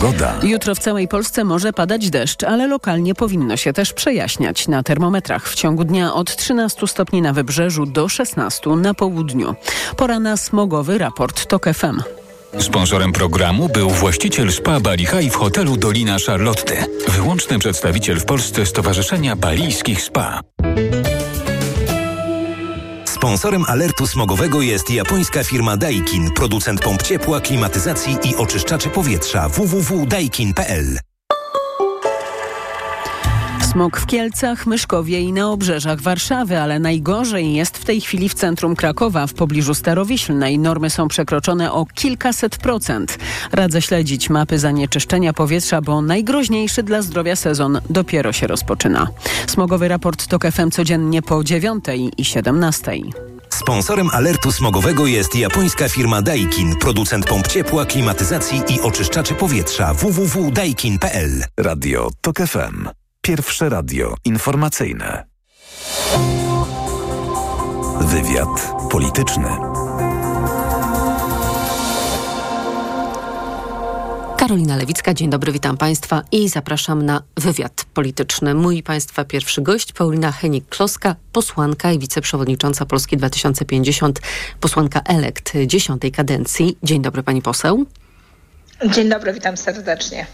Pogoda. Jutro w całej Polsce może padać deszcz, ale lokalnie powinno się też przejaśniać na termometrach. W ciągu dnia od 13 stopni na wybrzeżu do 16 na południu. Pora na smogowy raport TOK FM. Sponsorem programu był właściciel spa Bali High w hotelu Dolina Charlotte. Wyłączny przedstawiciel w Polsce Stowarzyszenia Balijskich Spa. Sponsorem alertu smogowego jest japońska firma Daikin, producent pomp ciepła, klimatyzacji i oczyszczaczy powietrza www.daikin.pl. Smog w Kielcach, Myszkowie i na obrzeżach Warszawy, ale najgorzej jest w tej chwili w centrum Krakowa, w pobliżu Starowiślnej. Normy są przekroczone o kilkaset procent. Radzę śledzić mapy zanieczyszczenia powietrza, bo najgroźniejszy dla zdrowia sezon dopiero się rozpoczyna. Smogowy raport TOK FM codziennie po 9 i 17. Sponsorem alertu smogowego jest japońska firma Daikin, producent pomp ciepła, klimatyzacji i oczyszczaczy powietrza www.daikin.pl. Radio TOK FM. Pierwsze radio informacyjne. Wywiad polityczny. Karolina Lewicka, dzień dobry, witam Państwa i zapraszam na wywiad polityczny. Mój Państwa pierwszy gość, Paulina Henik-Kloska, posłanka i wiceprzewodnicząca Polski 2050, posłanka elekt dziesiątej kadencji. Dzień dobry Pani poseł. Dzień dobry, witam serdecznie.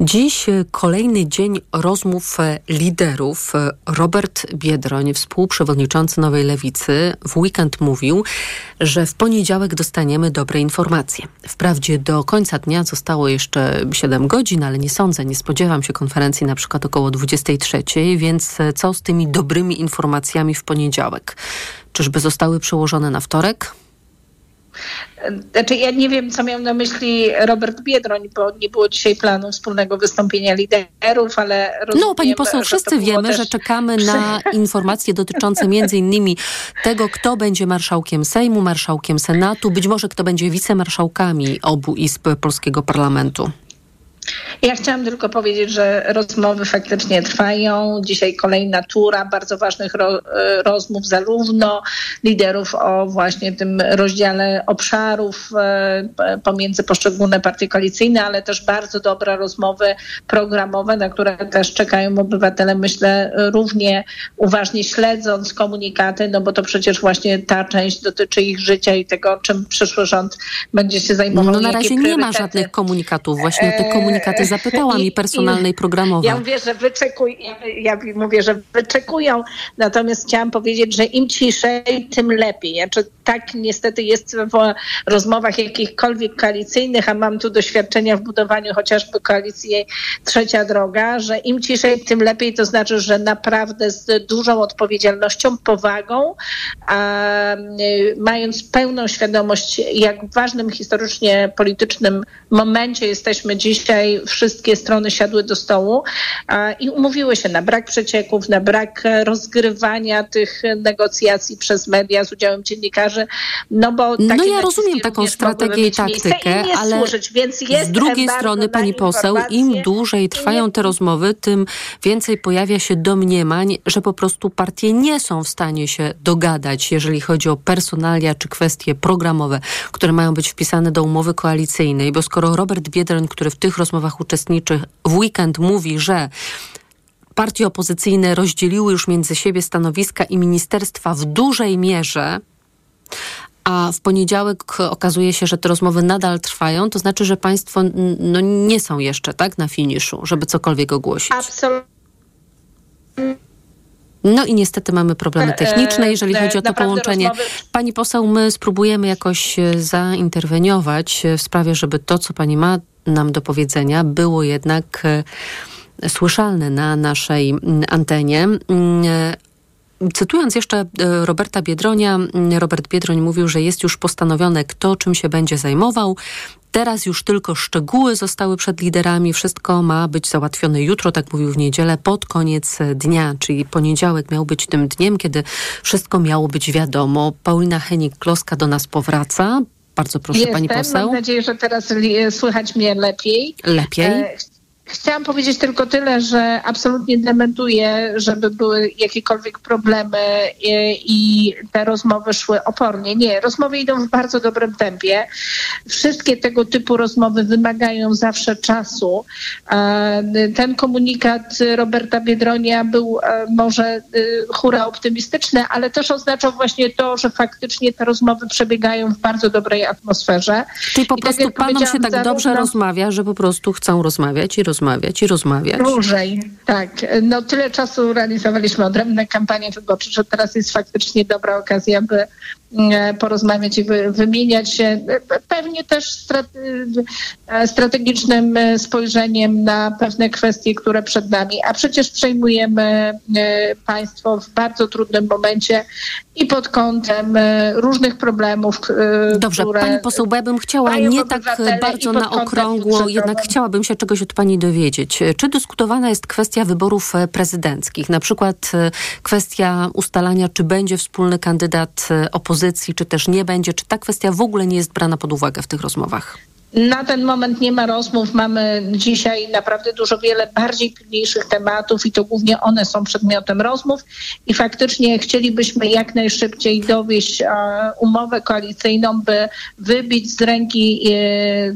Dziś e, kolejny dzień rozmów e, liderów. E, Robert Biedroń, współprzewodniczący Nowej Lewicy, w weekend mówił, że w poniedziałek dostaniemy dobre informacje. Wprawdzie do końca dnia zostało jeszcze 7 godzin, ale nie sądzę, nie spodziewam się konferencji na przykład około 23, więc co z tymi dobrymi informacjami w poniedziałek? Czyżby zostały przełożone na wtorek? Znaczy, ja nie wiem, co miał na myśli Robert Biedroń, bo nie było dzisiaj planu wspólnego wystąpienia liderów, ale rozumiem, No, pani poseł, wszyscy wiemy, też... że czekamy na informacje dotyczące między innymi tego, kto będzie marszałkiem Sejmu, marszałkiem Senatu, być może kto będzie wicemarszałkami obu izb polskiego parlamentu. Ja chciałam tylko powiedzieć, że rozmowy faktycznie trwają. Dzisiaj kolejna tura bardzo ważnych ro, e, rozmów, zarówno liderów o właśnie tym rozdziale obszarów e, pomiędzy poszczególne partie koalicyjne, ale też bardzo dobre rozmowy programowe, na które też czekają obywatele, myślę, równie uważnie śledząc komunikaty, no bo to przecież właśnie ta część dotyczy ich życia i tego, czym przyszły rząd będzie się zajmował. No na razie nie ma żadnych komunikatów, właśnie te komunikaty komunikaty zapytałam i personalnej programowej. Ja mówię, że wyczekują, ja mówię, że wyczekują, natomiast chciałam powiedzieć, że im ciszej, tym lepiej. Znaczy, tak niestety jest w rozmowach jakichkolwiek koalicyjnych, a mam tu doświadczenia w budowaniu chociażby koalicji Trzecia Droga, że im ciszej, tym lepiej. To znaczy, że naprawdę z dużą odpowiedzialnością, powagą, a, mając pełną świadomość, jak ważnym historycznie politycznym momencie jesteśmy dzisiaj, wszystkie strony siadły do stołu i umówiły się na brak przecieków, na brak rozgrywania tych negocjacji przez media z udziałem dziennikarzy. No, bo no ja rozumiem taką strategię i taktykę, i ale służyć, z drugiej strony, pani poseł, im dłużej trwają te rozmowy, tym więcej pojawia się domniemań, że po prostu partie nie są w stanie się dogadać, jeżeli chodzi o personalia czy kwestie programowe, które mają być wpisane do umowy koalicyjnej, bo skoro Robert Biedroń, który w tych rozmowach uczestniczy w weekend mówi, że partie opozycyjne rozdzieliły już między siebie stanowiska i ministerstwa w dużej mierze, a w poniedziałek okazuje się, że te rozmowy nadal trwają, to znaczy, że państwo no, nie są jeszcze tak na finiszu, żeby cokolwiek ogłosić. Absolutnie. No i niestety mamy problemy techniczne, jeżeli e, chodzi o to połączenie. Rozmowy... Pani poseł, my spróbujemy jakoś e, zainterweniować w sprawie, żeby to, co pani ma nam do powiedzenia, było jednak e, słyszalne na naszej antenie. Cytując jeszcze e, Roberta Biedronia, Robert Biedroń mówił, że jest już postanowione, kto czym się będzie zajmował. Teraz już tylko szczegóły zostały przed liderami. Wszystko ma być załatwione jutro, tak mówił w niedzielę, pod koniec dnia, czyli poniedziałek miał być tym dniem, kiedy wszystko miało być wiadomo. Paulina Henik-Kloska do nas powraca. Bardzo proszę, Jestem. pani poseł. Mam nadzieję, że teraz słychać mnie lepiej. Lepiej. E, Chciałam powiedzieć tylko tyle, że absolutnie dementuję, żeby były jakiekolwiek problemy i, te rozmowy szły opornie. Nie, rozmowy idą w bardzo dobrym tempie. Wszystkie tego typu rozmowy wymagają zawsze czasu. Ten komunikat Roberta Biedronia był e, może y, hura optymistyczny, ale też oznaczał właśnie to, że faktycznie te rozmowy przebiegają w bardzo dobrej atmosferze. Czyli po tak prostu tak panom się tak dobrze rozmawia, że po prostu chcą rozmawiać i rozmawiać i rozmawiać. Dłużej, tak. No tyle czasu realizowaliśmy odrębne kampanie wyborcze, że teraz jest faktycznie dobra okazja, by porozmawiać i wymieniać się pewnie też e, strategicznym e, spojrzeniem na pewne kwestie, które przed nami. A przecież przejmujemy państwo w bardzo trudnym momencie i pod kątem różnych problemów. Dobrze, które pani poseł, bo ja bym chciała nie tak bardzo na okrągło, jednak chciałabym się czegoś od pani dowiedzieć. Czy dyskutowana jest kwestia wyborów prezydenckich, na przykład kwestia ustalania, czy będzie wspólny kandydat opozycji? Opozycji, czy też nie będzie? Czy ta kwestia w ogóle nie jest brana pod uwagę w tych rozmowach? Na ten moment nie ma rozmów. Mamy dzisiaj naprawdę dużo wiele bardziej pilniejszych tematów i to głównie one są przedmiotem rozmów. I faktycznie chcielibyśmy jak najszybciej dowieść umowę koalicyjną, by wybić z ręki e, e,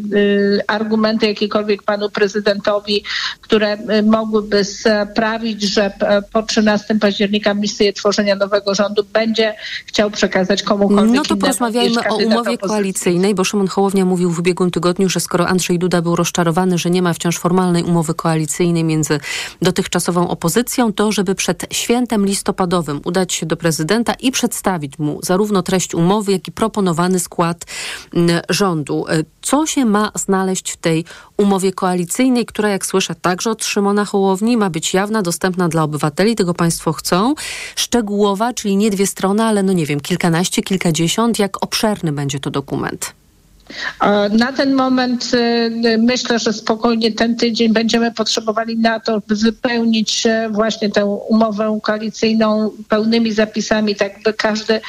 argumenty jakiekolwiek panu prezydentowi, które e, mogłyby sprawić, że po 13 października misję tworzenia nowego rządu będzie chciał przekazać komukolwiek No to porozmawiajmy o umowie koalicyjnej, bo Szymon Hołownia mówił w ubiegłym tygodniu, tygodniu, że skoro Andrzej Duda był rozczarowany, że nie ma wciąż formalnej umowy koalicyjnej między dotychczasową opozycją, to żeby przed świętem listopadowym udać się do prezydenta i przedstawić mu zarówno treść umowy, jak i proponowany skład rządu. E, co się ma znaleźć w tej umowie koalicyjnej, która, jak słyszę, także od Szymona Hołowni ma być jawna, dostępna dla obywateli, tego państwo chcą, szczegółowa, czyli nie dwie strony, ale no nie wiem, kilkanaście, kilkadziesiąt, jak obszerny będzie to dokument? Na ten moment y, myślę, że spokojnie ten tydzień będziemy potrzebowali na to, by wypełnić e, właśnie tę umowę koalicyjną pełnymi zapisami, tak by każdy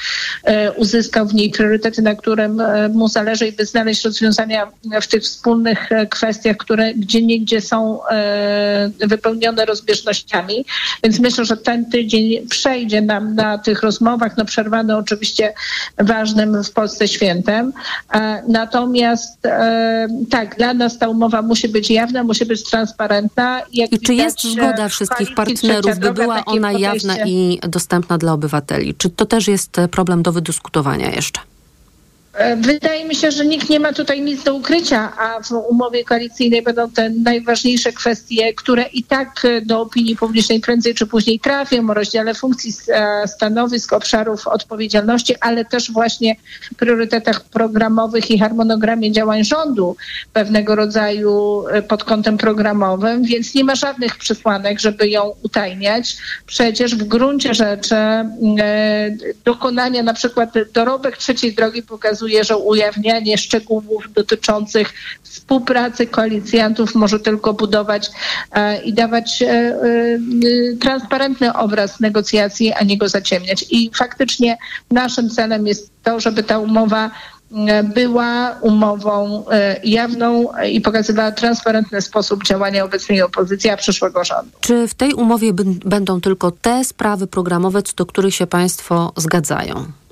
e, uzyskał w niej priorytety, na którym e, mu zależy i by znaleźć rozwiązania w tych wspólnych kwestiach, które gdzie niegdzie są wypełnione rozbieżnościami. Więc myślę, że ten tydzień przejdzie nam na tych rozmowach, no przerwany oczywiście ważnym w Polsce świętem. Na Natomiast e, tak, dla nas ta umowa musi być jawna, musi być transparentna. Jak I czy jest zgoda wszystkich partnerów, by była ona podejście... jawna i dostępna dla obywateli? Czy to też jest problem do wydyskutowania jeszcze? E, wydaje mi się, że nikt nie ma tutaj nic do ukrycia, a w umowie koalicyjnej będą te najważniejsze kwestie, które i tak e, do opinii publicznej prędzej czy później trafią o rozdziale funkcji e, stanowisk, obszarów odpowiedzialności, ale też właśnie priorytetach programowych i harmonogramie działań rządu pewnego rodzaju pod kątem programowym, więc nie ma żadnych przesłanek, żeby ją utajniać. Przecież w gruncie rzeczy dokonania na przykład dorobek trzeciej drogi pokazuje, pokazuje, że ujawnianie szczegółów dotyczących współpracy koalicjantów może tylko budować e, i dawać e, e, transparentny obraz negocjacji, a nie go zaciemniać. I faktycznie naszym celem jest to, żeby ta umowa była umową jawną i pokazywała transparentny sposób działania obecnej opozycji, a przyszłego rządu. Czy w tej umowie będą tylko te sprawy programowe, co do których się Państwo zgadzają?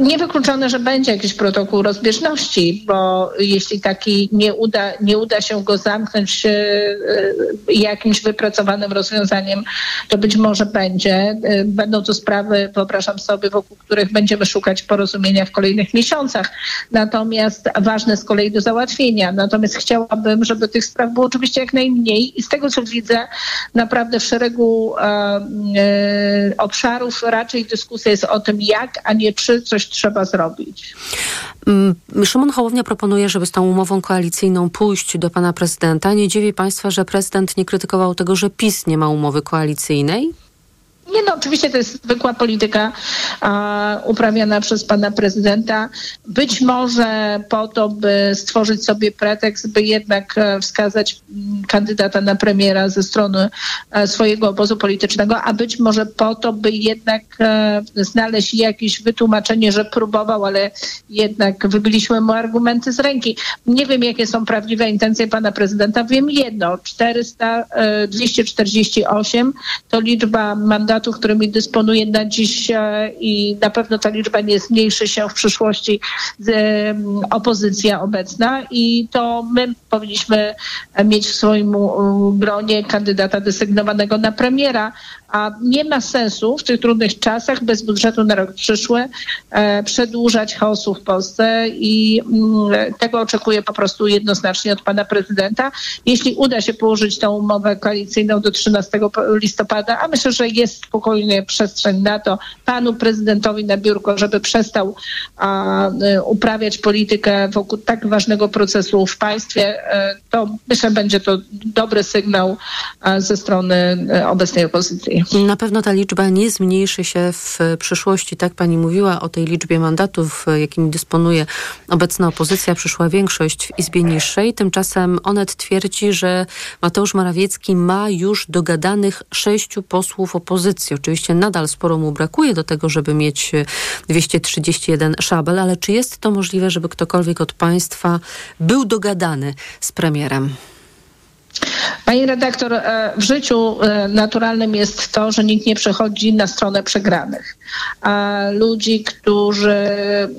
Niewykluczone, że będzie jakiś protokół rozbieżności, bo jeśli taki nie uda, nie uda się go zamknąć e, e, jakimś wypracowanym rozwiązaniem, to być może będzie. E, będą to sprawy, wyobrażam sobie, wokół których będziemy szukać porozumienia w kolejnych miesiącach. Natomiast ważne z kolei do załatwienia. Natomiast chciałabym, żeby tych spraw było oczywiście jak najmniej i z tego, co widzę, naprawdę w szeregu obszarów raczej dyskusja jest o tym, jak, a nie czy coś trzeba zrobić. Mm, Szymon Hołownia proponuje, żeby z tą umową koalicyjną pójść do pana prezydenta. Nie dziwi państwa, że prezydent nie krytykował tego, że PiS nie ma umowy koalicyjnej? Nie no, oczywiście to jest zwykła polityka a, uprawiana przez pana prezydenta. Być może po to, by stworzyć sobie pretekst, by jednak e, wskazać mm, kandydata na premiera ze strony e, swojego obozu politycznego, a być może po to, by jednak e, znaleźć jakieś wytłumaczenie, że próbował, ale jednak wybiliśmy mu argumenty z ręki. Nie wiem, jakie są prawdziwe intencje pana prezydenta. Wiem jedno, 400, 248 to liczba mandatów mandatów, którymi dysponuje na dziś e, i na pewno ta liczba nie zmniejszy się w przyszłości opozycja obecna. I to my powinniśmy mieć w swoim gronie kandydata desygnowanego na premiera, a nie ma sensu w tych trudnych czasach bez budżetu na rok przyszły e, przedłużać chaosu w Polsce i mm, tego oczekuję po prostu jednoznacznie od pana prezydenta. Jeśli uda się położyć tę umowę koalicyjną do 13 listopada, a myślę, że jest spokojnie przestrzeń na to panu prezydentowi na biurko, żeby przestał e, uprawiać politykę wokół tak ważnego procesu w państwie, e, to myślę, będzie to dobry sygnał ze strony obecnej opozycji. Na pewno ta liczba nie zmniejszy się w przyszłości. Tak pani mówiła o tej liczbie mandatów, jakimi dysponuje obecna opozycja. Przyszła większość w Izbie Niższej. Tymczasem Onet twierdzi, że Mateusz Morawiecki ma już dogadanych sześciu posłów opozycji. Oczywiście nadal sporo mu brakuje do tego, żeby mieć 231 szabel, ale czy jest to możliwe, żeby ktokolwiek od państwa był dogadany z premierem? Pani redaktor, e, w życiu e, naturalnym jest to, że nikt nie przechodzi na stronę przegranych. A ludzi, którzy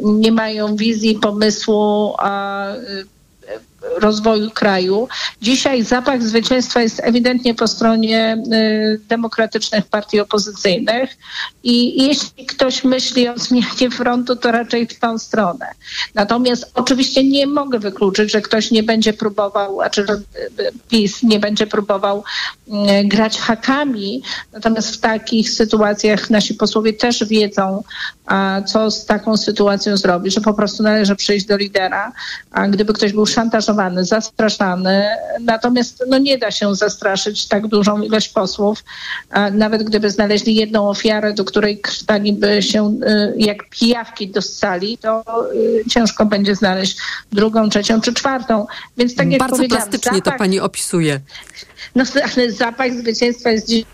nie mają wizji, pomysłu, rozwoju kraju. Dzisiaj zapach zwycięstwa jest ewidentnie po stronie y, demokratycznych partii opozycyjnych i jeśli ktoś myśli o zmianie frontu, to raczej w tą stronę. Natomiast oczywiście nie mogę wykluczyć, że ktoś nie będzie próbował, a czy że y, PiS nie będzie próbował y, grać hakami, natomiast w takich sytuacjach nasi posłowie też wiedzą, co z taką sytuacją zrobić, że po prostu należy przyjść do lidera, a gdyby ktoś był szantażowany, zastraszany, natomiast no nie da się zastraszyć tak dużą ilość posłów, nawet gdyby znaleźli jedną ofiarę, do której krtaniby się y, jak pijawki do sali, to y, ciężko będzie znaleźć drugą, trzecią czy czwartą. Więc tak jak Bardzo plastycznie zapach, to pani opisuje. No ale zapach zwycięstwa jest dziś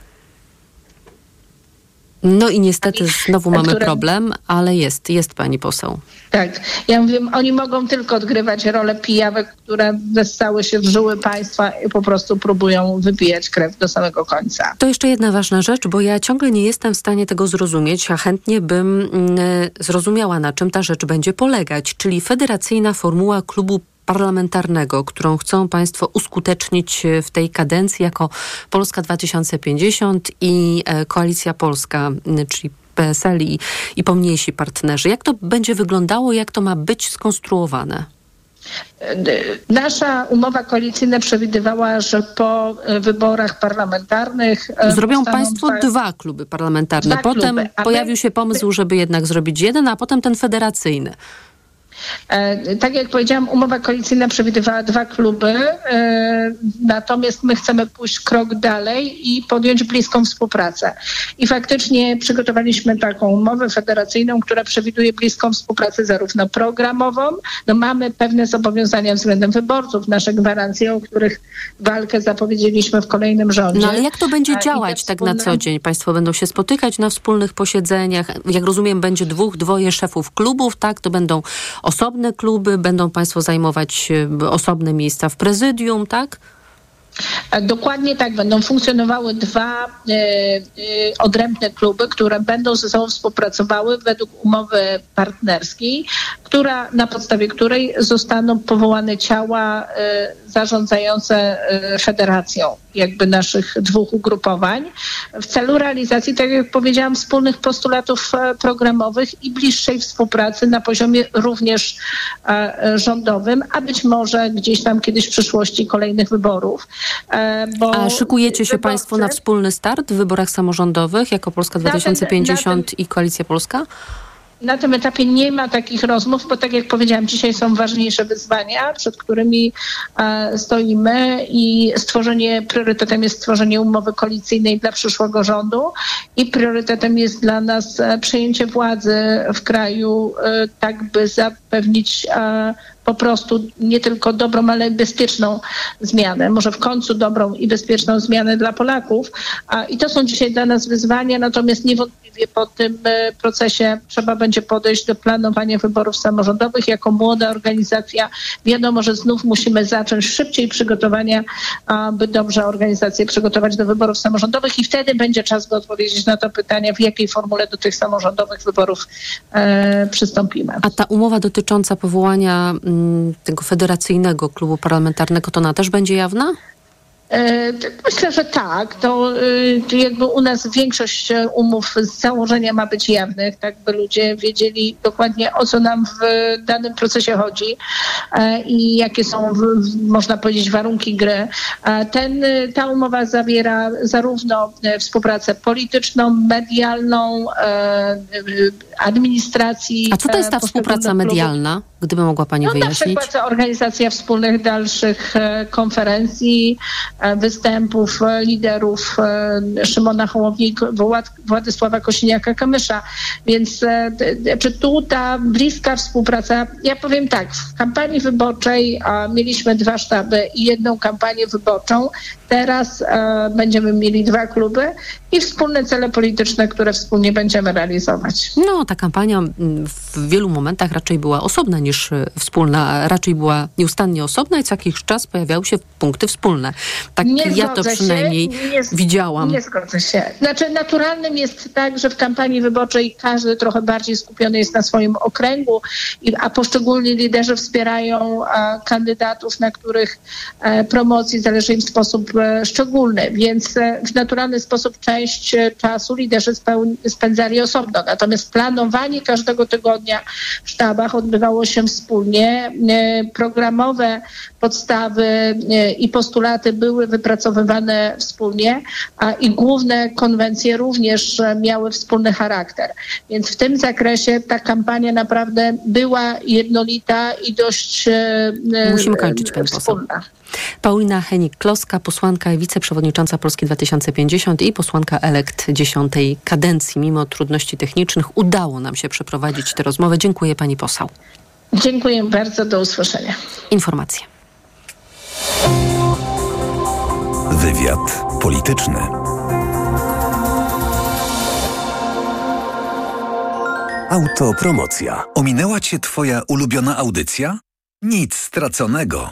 no i niestety znowu mamy które... problem, ale jest, jest pani poseł. Tak. Ja mówię, oni mogą tylko odgrywać rolę pijawek, które wessały się w żyły państwa i po prostu próbują wypijać krew do samego końca. To jeszcze jedna ważna rzecz, bo ja ciągle nie jestem w stanie tego zrozumieć, a chętnie bym mm, zrozumiała, na czym ta rzecz będzie polegać, czyli federacyjna formuła klubu parlamentarnego, którą chcą Państwo uskutecznić w tej kadencji jako Polska 2050 i e, Koalicja Polska, czyli PSL i, i pomniejsi partnerzy. Jak to będzie wyglądało, jak to ma być skonstruowane? Nasza umowa koalicyjna przewidywała, że po wyborach parlamentarnych. E, Zrobią Państwo dwa, dwa kluby parlamentarne. Dwa potem kluby, pojawił się pomysł, żeby jednak zrobić jeden, a potem ten federacyjny. E, tak jak powiedziałam, umowa koalicyjna przewidywała dwa kluby, e, natomiast my chcemy pójść krok dalej i podjąć bliską współpracę. I faktycznie przygotowaliśmy taką umowę federacyjną, która przewiduje bliską współpracę zarówno programową, no mamy pewne zobowiązania względem wyborców, nasze gwarancje, o których walkę zapowiedzieliśmy w kolejnym rządzie. No ale jak to będzie działać wspólne... tak na co dzień? Państwo będą się spotykać na wspólnych posiedzeniach. Jak rozumiem, będzie dwóch, dwoje szefów klubów, tak? To będą osobne kluby, będą Państwo zajmować e, osobne miejsca w prezydium, tak? E, dokładnie tak, będą funkcjonowały dwa e, e, odrębne kluby, które będą ze sobą współpracowały według umowy partnerskiej, która, na podstawie której zostaną powołane ciała e, zarządzające e, federacją jakby naszych dwóch ugrupowań w celu realizacji, tak jak powiedziałam, wspólnych postulatów e, programowych i bliższej współpracy na poziomie również rządowym, a być może gdzieś tam kiedyś w przyszłości kolejnych wyborów. a szykujecie się wyborcy... Państwo na wspólny start w wyborach samorządowych jako Polska 2050 i Koalicja Polska? Na tym etapie nie ma takich rozmów, bo tak jak powiedziałam, dzisiaj są ważniejsze wyzwania, przed którymi e, stoimy i stworzenie, priorytetem jest stworzenie umowy koalicyjnej dla przyszłego rządu i priorytetem jest dla nas e, przejęcie władzy w kraju, e, tak by zapewnić po prostu nie tylko dobrą, ale bezpieczną zmianę. Może w końcu dobrą i bezpieczną zmianę dla Polaków. I to są dzisiaj dla nas wyzwania, natomiast niewątpliwie po tym e, procesie trzeba będzie podejść do planowania wyborów samorządowych. Jako młoda organizacja wiadomo, że znów musimy zacząć szybciej przygotowania, by dobrze organizację przygotować do wyborów samorządowych i wtedy będzie czas, by odpowiedzieć na to pytanie, w jakiej formule do tych samorządowych wyborów e, przystąpimy. A ta umowa dotycząca powołania Mm, tego federacyjnego klubu parlamentarnego, to ona też będzie jawna? E, myślę, że tak. To y, jakby u nas większość umów z założenia ma być jawnych, tak by ludzie wiedzieli dokładnie o co nam w danym procesie chodzi e, i jakie są, można powiedzieć, warunki gry. Ten, ta umowa zawiera zarówno e, współpracę polityczną, medialną, administracji. A co to jest ta współpraca medialna? Gdyby mogła Pani no, wyjaśnić. Na przykład organizacja wspólnych dalszych konferencji, E, występów e, liderów e, Szymona Hołowni, Władysława Kosiniaka-Kamysza. Więc czy tu ta bliska współpraca, ja powiem tak, w kampanii wyborczej mieliśmy dwa sztaby i jedną kampanię wyborczą. Teraz będziemy mieli dwa kluby i wspólne cele polityczne, które wspólnie będziemy realizować. No, ta kampania w wielu momentach raczej była osobna niż wspólna, raczej była nieustannie osobna i co jakiś czas pojawiały się punkty wspólne. Tak nie ja to przynajmniej nie, widziałam. Nie zgodzę się. Znaczy naturalnym jest tak, że w kampanii wyborczej każdy trochę bardziej skupiony jest na swoim okręgu, a poszczególni liderzy wspierają a, kandydatów, na których e, promocji zależy im sposób e, szczególny. Więc e, w naturalny sposób część czasu liderzy spędzali osobno. Natomiast planowanie każdego tygodnia w sztabach odbywało się wspólnie. Programowe podstawy i postulaty były wypracowywane wspólnie a i główne konwencje również miały wspólny charakter. Więc w tym zakresie ta kampania naprawdę była jednolita i dość e, Musimy kończyć, pani wspólna. Paulina Henik-Kloska, posłanka i wiceprzewodnicząca Polski 2050 i posłanka elekt dziesiątej kadencji. Mimo trudności technicznych udało nam się przeprowadzić tę rozmowę. Dziękuję pani poseł. Dziękuję bardzo, do usłyszenia. Informacje. Wywiad polityczny. Autopromocja. Ominęła Cię Twoja ulubiona audycja? Nic straconego.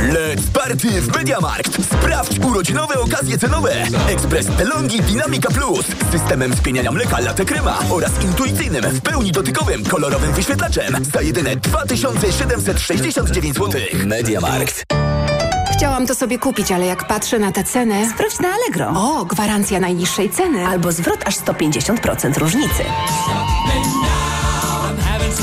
Let's party w Mediamarkt! Sprawdź urodzinowe okazje cenowe! Ekspres Pelongi Dynamica Plus z systemem spieniania mleka latte krema oraz intuicyjnym, w pełni dotykowym, kolorowym wyświetlaczem za jedyne 2769 zł. Mediamarkt. Chciałam to sobie kupić, ale jak patrzę na tę cenę... Sprawdź na Allegro. O, gwarancja najniższej ceny. Albo zwrot aż 150% różnicy.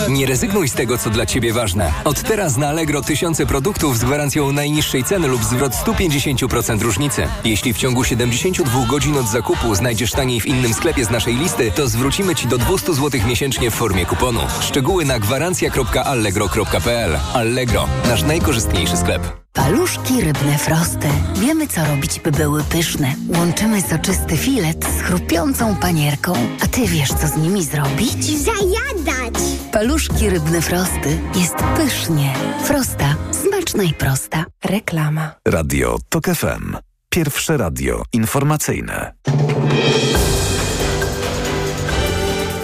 Nie rezygnuj z tego, co dla Ciebie ważne. Od teraz na Allegro tysiące produktów z gwarancją najniższej ceny lub zwrot 150% różnicy. Jeśli w ciągu 72 godzin od zakupu znajdziesz taniej w innym sklepie z naszej listy, to zwrócimy Ci do 200 zł miesięcznie w formie kuponu. Szczegóły na gwarancja.allegro.pl Allegro, nasz najkorzystniejszy sklep. Paluszki rybne frosty. Wiemy, co robić, by były pyszne. Łączymy soczysty filet z chrupiącą panierką. A ty wiesz, co z nimi zrobić? Zajadać! Paluszki rybne frosty. Jest pysznie. Frosta. Smaczna i prosta. Reklama. Radio TOK FM. Pierwsze radio informacyjne.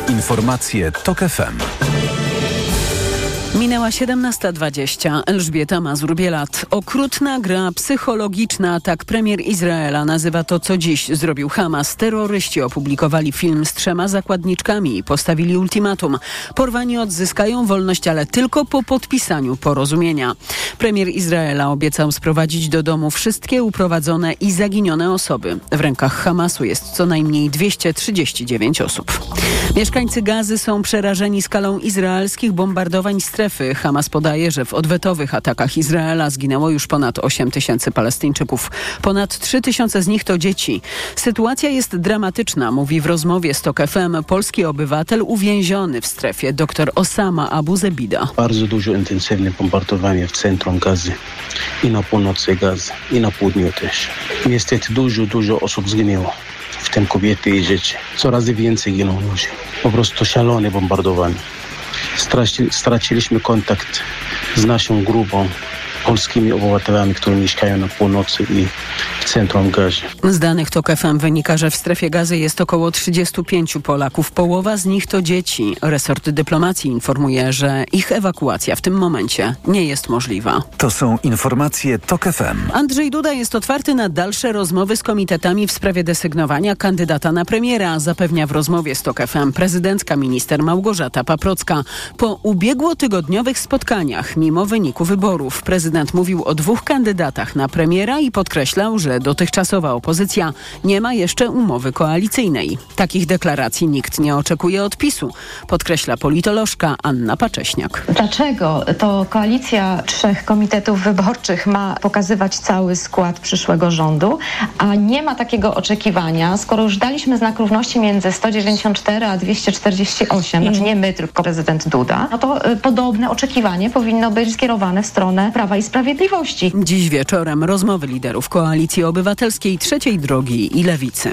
Informacje TOK FM. Minęła Minęła 17.20. Elżbieta Mazur-Bielat. Okrutna gra psychologiczna, tak premier Izraela nazywa to, co dziś zrobił Hamas. Terroryści opublikowali film z trzema zakładniczkami i postawili ultimatum. Porwani odzyskają wolność, ale tylko po podpisaniu porozumienia. Premier Izraela obiecał sprowadzić do domu wszystkie uprowadzone i zaginione osoby. W rękach Hamasu jest co najmniej 239 osób. Mieszkańcy Gazy są przerażeni skalą izraelskich bombardowań strefy. Hamas podaje, że w odwetowych atakach Izraela zginęło już ponad 8 tysięcy Palestyńczyków. Ponad 3 tysiące z nich to dzieci. Sytuacja jest dramatyczna, mówi w rozmowie z TOK FM polski obywatel uwięziony w strefie dr Osama Abu Zebida. Bardzo dużo intensywne bombardowanie w centrum Gazy i na północy Gazy i na południu też. Niestety dużo, dużo osób zginęło w tym kobiety i dzieci. Coraz więcej giną ludzi. Po prostu szalone bombardowanie. Straci, straciliśmy kontakt z naszą grupą polskimi obywatelami, którzy mieszkają na północy i w centrum Gazy. Z danych TOK FM wynika, że w strefie gazy jest około 35 Polaków. Połowa z nich to dzieci. Resort dyplomacji informuje, że ich ewakuacja w tym momencie nie jest możliwa. To są informacje TOK FM. Andrzej Duda jest otwarty na dalsze rozmowy z komitetami w sprawie desygnowania kandydata na premiera, zapewnia w rozmowie z TOK FM prezydentka minister Małgorzata Paprocka. Po ubiegłotygodniowych spotkaniach, mimo wyniku wyborów, prezydent mówił o dwóch kandydatach na premiera i podkreślał, że dotychczasowa opozycja nie ma jeszcze umowy koalicyjnej. Takich deklaracji nikt nie oczekuje od PiSu, podkreśla politolożka Anna Pacześniak. Dlaczego to koalicja trzech komitetów wyborczych ma pokazywać cały skład przyszłego rządu, a nie ma takiego oczekiwania, skoro już daliśmy znak równości między 194 a 248, znaczy nie my, tylko prezydent Duda, no to y, podobne oczekiwanie powinno być skierowane w stronę Prawa i Sprawiedliwości. Dziś wieczorem rozmowy liderów Koalicji Obywatelskiej, Trzeciej Drogi i Lewicy.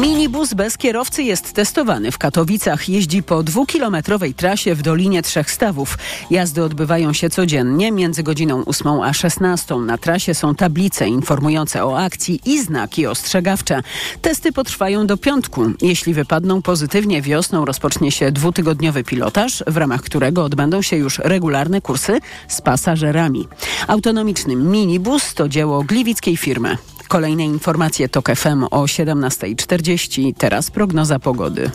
Minibus bez kierowcy jest testowany w Katowicach. Jeździ po dwukilometrowej trasie w Dolinie Trzech Stawów. Jazdy odbywają się codziennie między godziną 8 a 16. Na trasie są tablice informujące o akcji i znaki ostrzegawcze. Testy potrwają do piątku. Jeśli wypadną pozytywnie wiosną rozpocznie się dwutygodniowy pilotaż, w ramach którego odbędą się już regularne kursy z pasażerami. Autonomiczny minibus to dzieło gliwickiej firmy. Kolejne informacje TOK FM o 17.40. Teraz prognoza pogody.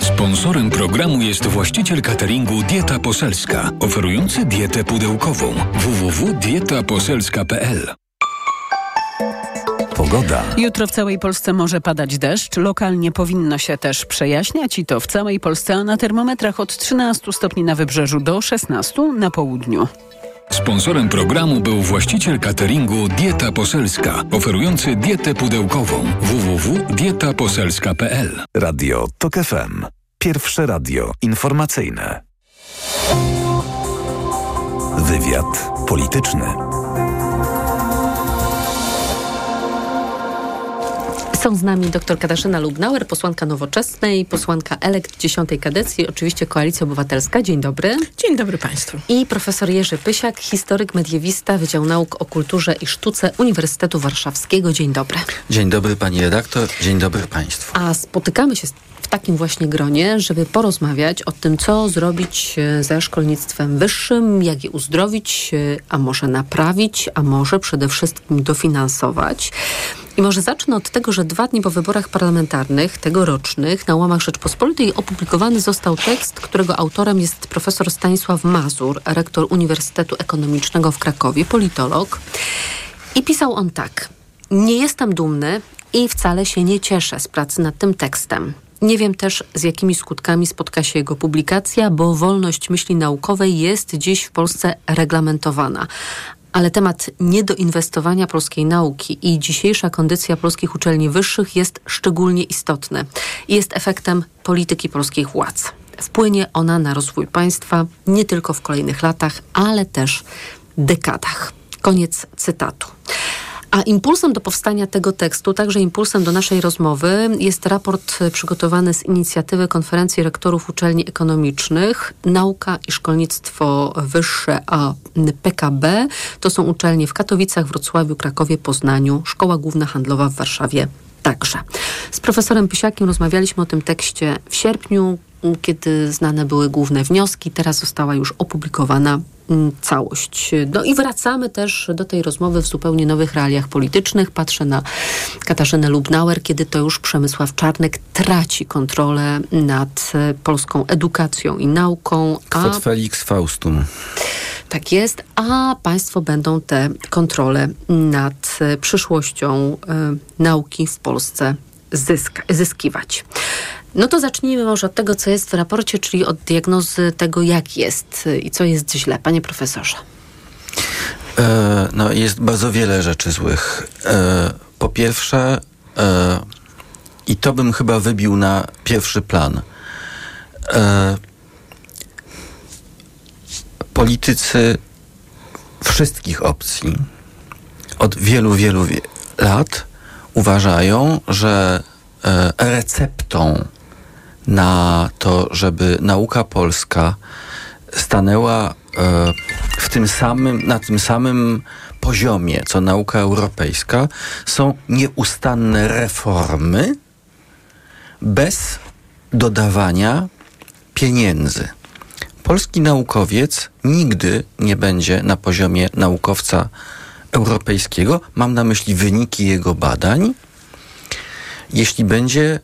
Sponsorem programu jest właściciel cateringu Dieta Poselska, oferujący dietę pudełkową www.dietaposelska.pl. Pogoda. Jutro w całej Polsce może padać deszcz. Lokalnie powinno się też przejaśniać i to w całej Polsce, a na termometrach od 13 stopni na wybrzeżu do 16 na południu. Sponsorem programu był właściciel cateringu Dieta Poselska, oferujący dietę pudełkową www.dietaposelska.pl. Radio TOK FM. Pierwsze radio informacyjne. Wywiad polityczny. Są z nami dr Katarzyna Lubnauer, posłanka Nowoczesnej, posłanka elekt dziesiątej kadencji, oczywiście Koalicja Obywatelska. Dzień dobry. Dzień dobry Państwu. I profesor Jerzy Pysiak, historyk, mediewista, Wydział Nauk o Kulturze i Sztuce Uniwersytetu Warszawskiego. Dzień dobry. Dzień dobry Pani redaktor, dzień dobry Państwu. A spotykamy się w takim właśnie gronie, żeby porozmawiać o tym, co zrobić e, ze szkolnictwem wyższym, jak je uzdrowić, e, a może naprawić, a może przede wszystkim dofinansować. I może zacznę od tego, że dwa dni po wyborach parlamentarnych, tegorocznych, na łamach Rzeczpospolitej opublikowany został tekst, którego autorem jest profesor Stanisław Mazur, rektor Uniwersytetu Ekonomicznego w Krakowie, politolog. I pisał on tak. Nie jestem dumny i wcale się nie cieszę z pracy nad tym tekstem. Nie wiem też, z jakimi skutkami spotka się jego publikacja, bo wolność myśli naukowej jest dziś w Polsce reglamentowana ale temat niedoinwestowania polskiej nauki i dzisiejsza kondycja polskich uczelni wyższych jest szczególnie istotny jest efektem polityki polskich władz. Wpłynie ona na rozwój państwa nie tylko w kolejnych latach, ale też dekadach. Koniec cytatu. A impulsem do powstania tego tekstu, także impulsem do naszej rozmowy, jest raport przygotowany z inicjatywy Konferencji Rektorów Uczelni Ekonomicznych Nauka i Szkolnictwo Wyższe, a PKB. To są uczelnie w Katowicach, Wrocławiu, Krakowie, Poznaniu, Szkoła Główna Handlowa w Warszawie także. Z profesorem Pysiakiem rozmawialiśmy o tym tekście w sierpniu, kiedy znane były główne wnioski. Teraz została już opublikowana całość. No i wracamy też do tej rozmowy w zupełnie nowych realiach politycznych. Patrzę na Katarzynę Lubnauer, kiedy to już Przemysław Czarnek traci kontrolę nad polską edukacją i nauką. Quod felix faustum. Tak jest, a państwo będą te kontrole nad przyszłością y, nauki w Polsce zyskiwać. No to zacznijmy może od tego, co jest w raporcie, czyli od diagnozy tego, jak jest i co jest źle. Panie profesorze. E, no, jest bardzo wiele rzeczy złych. E, po pierwsze, e, i to bym chyba wybił na pierwszy plan. E, politycy wszystkich opcji od wielu, wielu lat uważają, że e, receptą na to, żeby nauka polska stanęła e, w tym samym, na tym samym poziomie, co nauka europejska, są nieustanne reformy bez dodawania pieniędzy. Polski naukowiec nigdy nie będzie na poziomie naukowca europejskiego, mam na myśli wyniki jego badań, jeśli będzie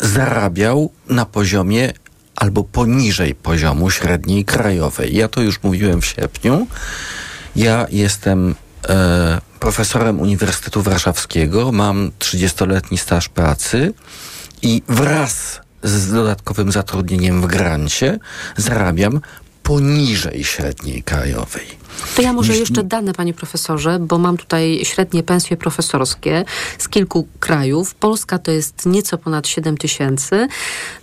zarabiał na poziomie albo poniżej poziomu średniej krajowej. Ja to już mówiłem w sierpniu. Ja jestem e, profesorem Uniwersytetu Warszawskiego, mam 30-letni staż pracy i wraz z dodatkowym zatrudnieniem w grancie zarabiam poniżej średniej krajowej. To ja może jeszcze dane, panie profesorze, bo mam tutaj średnie pensje profesorskie z kilku krajów. Polska to jest nieco ponad 7 tysięcy.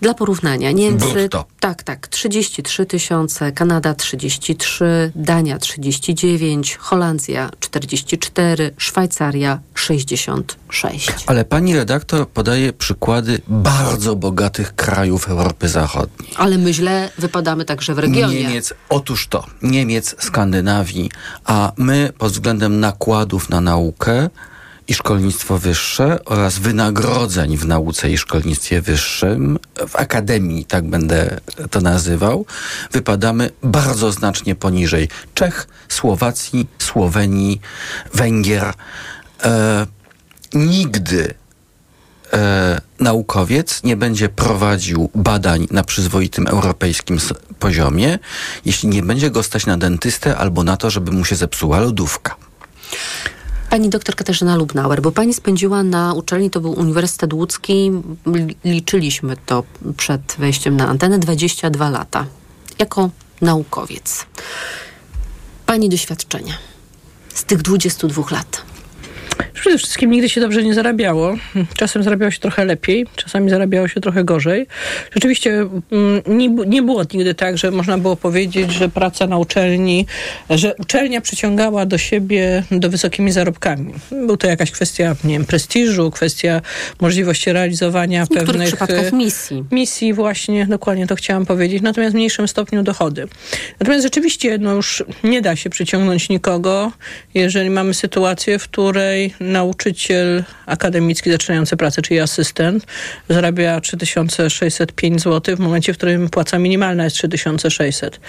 Dla porównania Niemcy... Brutto. Tak, tak. 33 tysiące, Kanada 33, Dania 39, Holandia 44, Szwajcaria 66. Ale pani redaktor podaje przykłady bardzo bogatych krajów Europy Zachodniej. Ale my źle wypadamy także w regionie. Niemiec, otóż to, Niemiec, Skandynawia, a my pod względem nakładów na naukę i szkolnictwo wyższe oraz wynagrodzeń w nauce i szkolnictwie wyższym, w akademii, tak będę to nazywał, wypadamy bardzo znacznie poniżej Czech, Słowacji, Słowenii, Węgier. E, nigdy e, naukowiec nie będzie prowadził badań na przyzwoitym europejskim poziomie, jeśli nie będzie go stać na dentystę albo na to, żeby mu się zepsuła lodówka. Pani doktor Katarzyna Lubnauer, bo pani spędziła na uczelni, to był Uniwersytet Łódzki, liczyliśmy to przed wejściem na antenę, 22 lata. Jako naukowiec. Pani doświadczenia z tych 22 lat. Przede wszystkim nigdy się dobrze nie zarabiało. Czasem zarabiało się trochę lepiej, czasami zarabiało się trochę gorzej. Rzeczywiście mm, nie, nie było nigdy tak, że można było powiedzieć, że praca na uczelni, że uczelnia przyciągała do siebie do wysokimi zarobkami. Był to jakaś kwestia, nie wiem, prestiżu, kwestia możliwości realizowania w pewnych przypadkach misji. Misji właśnie, dokładnie to chciałam powiedzieć, natomiast w mniejszym stopniu dochody. Natomiast rzeczywiście, no już nie da się przyciągnąć nikogo, jeżeli mamy sytuację, w której nauczyciel akademicki zaczynający pracę, czyli asystent, zarabia 3605 zł w momencie, w którym płaca minimalna jest 3600.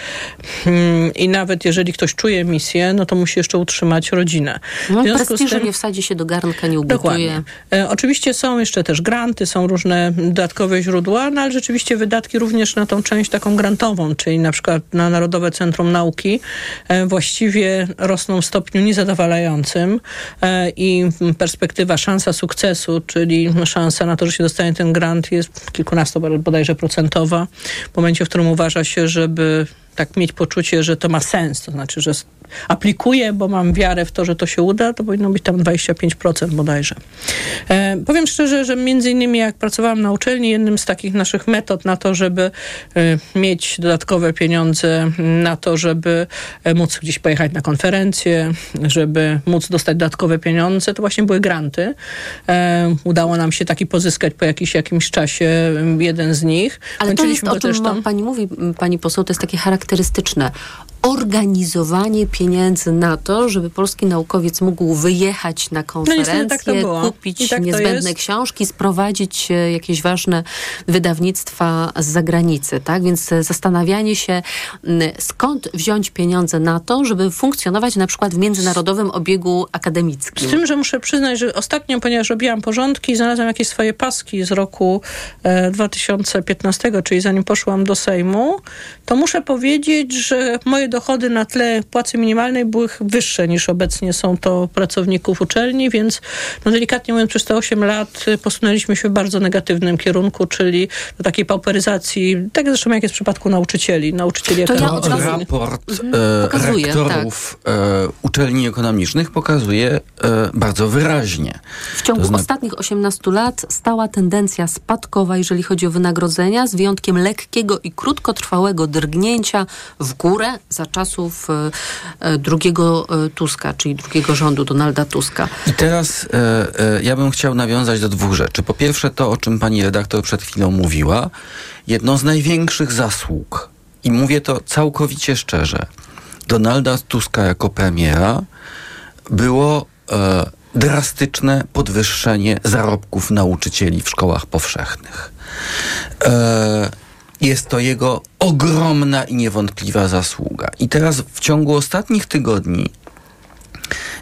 Hmm, I nawet jeżeli ktoś czuje misję, no to musi jeszcze utrzymać rodzinę. No, prestiżu tym, nie wsadzi się do garnka, nie ubuduje. Dokładnie. E, oczywiście są jeszcze też granty, są różne dodatkowe źródła, no ale rzeczywiście wydatki również na tą część taką grantową, czyli na przykład na Narodowe Centrum Nauki e, właściwie rosną w stopniu niezadowalającym e, i perspektywa, szansa sukcesu, czyli szansa na to, że się dostanie ten grant jest kilkunasto bodajże procentowa. W momencie, w którym uważa się, żeby tak mieć poczucie, że to ma sens, to znaczy, że aplikuję, bo mam wiarę w to, że to się uda, to powinno być tam 25% bodajże. E, powiem szczerze, że między innymi jak pracowałam na uczelni, jednym z takich naszych metod na to, żeby e, mieć dodatkowe pieniądze na to, żeby e, móc gdzieś pojechać na konferencję, żeby móc dostać dodatkowe pieniądze, to właśnie były granty. E, udało nam się taki pozyskać po jakiś, jakimś czasie jeden z nich. Ale to jest, o czym tam... pani mówi, pani poseł, to jest takie charakterystyczne charakterystyczne organizowanie pieniędzy na to, żeby polski naukowiec mógł wyjechać na konferencję, no tak kupić tak niezbędne książki, sprowadzić e, jakieś ważne wydawnictwa z zagranicy. Tak? Więc e, zastanawianie się, skąd wziąć pieniądze na to, żeby funkcjonować na przykład w międzynarodowym obiegu akademickim. Z tym, że muszę przyznać, że ostatnio, ponieważ robiłam porządki, znalazłam jakieś swoje paski z roku e, 2015, czyli zanim poszłam do Sejmu, to muszę powiedzieć, że moje dochody na tle płacy minimalnej były wyższe niż obecnie są to pracowników uczelni, więc no delikatnie mówiąc przez te 8 lat posunęliśmy się w bardzo negatywnym kierunku, czyli do takiej pauperyzacji, tak zresztą jak jest w przypadku nauczycieli, nauczycieli to ja Raport mhm. e, pokazuje, rektorów tak. e, uczelni ekonomicznych pokazuje e, bardzo wyraźnie. W ciągu zna... ostatnich 18 lat stała tendencja spadkowa, jeżeli chodzi o wynagrodzenia, z wyjątkiem lekkiego i krótkotrwałego drgnięcia w górę za czasów e, e, drugiego e, Tuska, czyli drugiego rządu Donalda Tuska. I teraz ja bym chciał nawiązać do dwóch rzeczy. Po pierwsze to, o czym pani redaktor przed chwilą mówiła. Jedną z największych zasług, i mówię to całkowicie szczerze, Donalda Tuska jako premiera było e, drastyczne podwyższenie zarobków nauczycieli w szkołach powszechnych. E, jest to jego ogromna i niewątpliwa zasługa. I teraz w ciągu ostatnich tygodni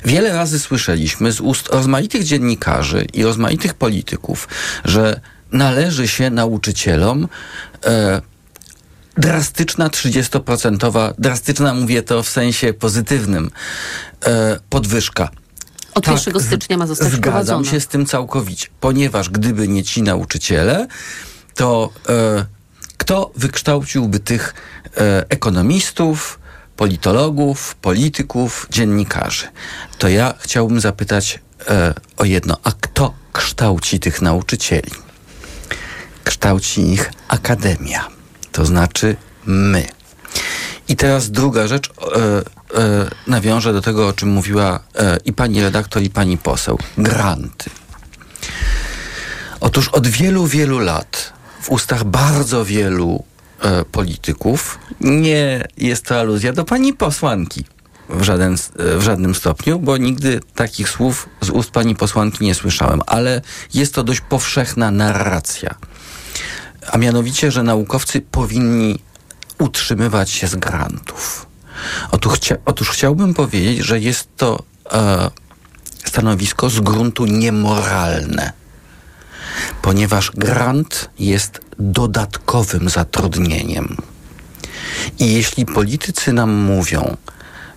wiele razy słyszeliśmy z ust rozmaitych dziennikarzy i rozmaitych polityków, że należy się nauczycielom e, drastyczna 30%, drastyczna mówię to w sensie pozytywnym, e, podwyżka. Od tak, 1 stycznia ma zostać Zgadzam się z tym całkowicie, ponieważ gdyby nie ci nauczyciele, to e, kto wykształciłby tych e, ekonomistów, politologów, polityków, dziennikarzy? To ja chciałbym zapytać e, o jedno. A kto kształci tych nauczycieli? Kształci ich akademia, to znaczy my. I teraz druga rzecz, e, e, nawiążę do tego, o czym mówiła e, i pani redaktor, i pani poseł. Granty. Otóż od wielu, wielu lat w ustach bardzo wielu e, polityków. Nie jest to aluzja do pani posłanki w, żaden, e, w żadnym stopniu, bo nigdy takich słów z ust pani posłanki nie słyszałem, ale jest to dość powszechna narracja. A mianowicie, że naukowcy powinni utrzymywać się z grantów. Otóż, chcia, otóż chciałbym powiedzieć, że jest to e, stanowisko z gruntu niemoralne ponieważ grant jest dodatkowym zatrudnieniem. I jeśli politycy nam mówią,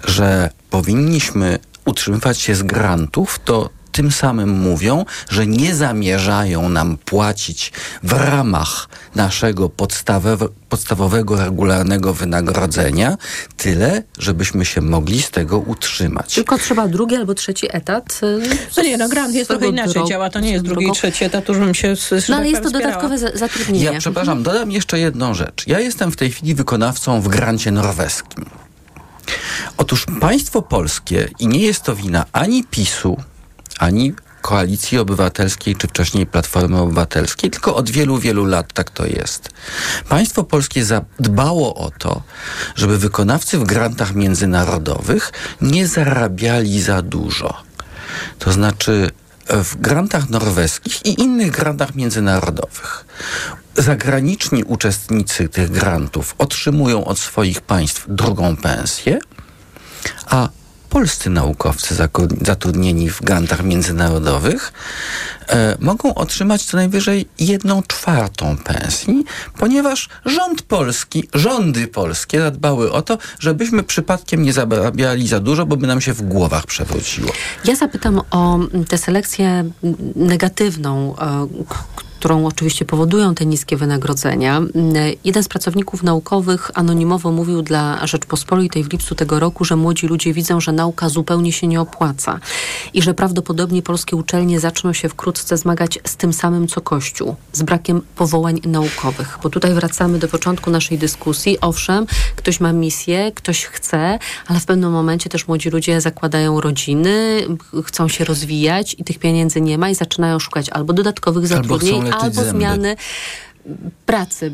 że powinniśmy utrzymywać się z grantów, to tym samym mówią, że nie zamierzają nam płacić w ramach naszego podstawowego, regularnego wynagrodzenia tyle, żebyśmy się mogli z tego utrzymać. Tylko trzeba drugi albo trzeci etat. Y, no nie, no grant jest trochę inaczej działa, to nie jest drugi i trzeci etat, już bym się No ale jest to dodatkowe zatrudnienie. Ja przepraszam, dodam jeszcze jedną rzecz. Ja jestem w tej chwili wykonawcą w grancie norweskim. Otóż państwo polskie, i nie jest to wina ani PiSu, ani Koalicji Obywatelskiej, czy wcześniej Platformy Obywatelskiej, tylko od wielu, wielu lat tak to jest. Państwo polskie zadbało o to, żeby wykonawcy w grantach międzynarodowych nie zarabiali za dużo. To znaczy w grantach norweskich i innych grantach międzynarodowych zagraniczni uczestnicy tych grantów otrzymują od swoich państw drugą pensję, a polscy naukowcy zatrudnieni w grantach międzynarodowych e, mogą otrzymać co najwyżej jedną czwartą pensji, ponieważ rząd polski, rządy polskie zadbały o to, żebyśmy przypadkiem nie zarabiali za dużo, bo by nam się w głowach przewróciło. Ja zapytam o tę selekcję negatywną, e, którą oczywiście powodują te niskie wynagrodzenia. Jeden z pracowników naukowych anonimowo mówił dla Rzeczpospolitej w lipcu tego roku, że młodzi ludzie widzą, że nauka zupełnie się nie opłaca i że prawdopodobnie polskie uczelnie zaczną się wkrótce zmagać z tym samym co Kościół, z brakiem powołań naukowych. Bo tutaj wracamy do początku naszej dyskusji. Owszem, ktoś ma misję, ktoś chce, ale w pewnym momencie też młodzi ludzie zakładają rodziny, chcą się rozwijać i tych pieniędzy nie ma i zaczynają szukać albo dodatkowych zatrudnień, albo zmiany pracy.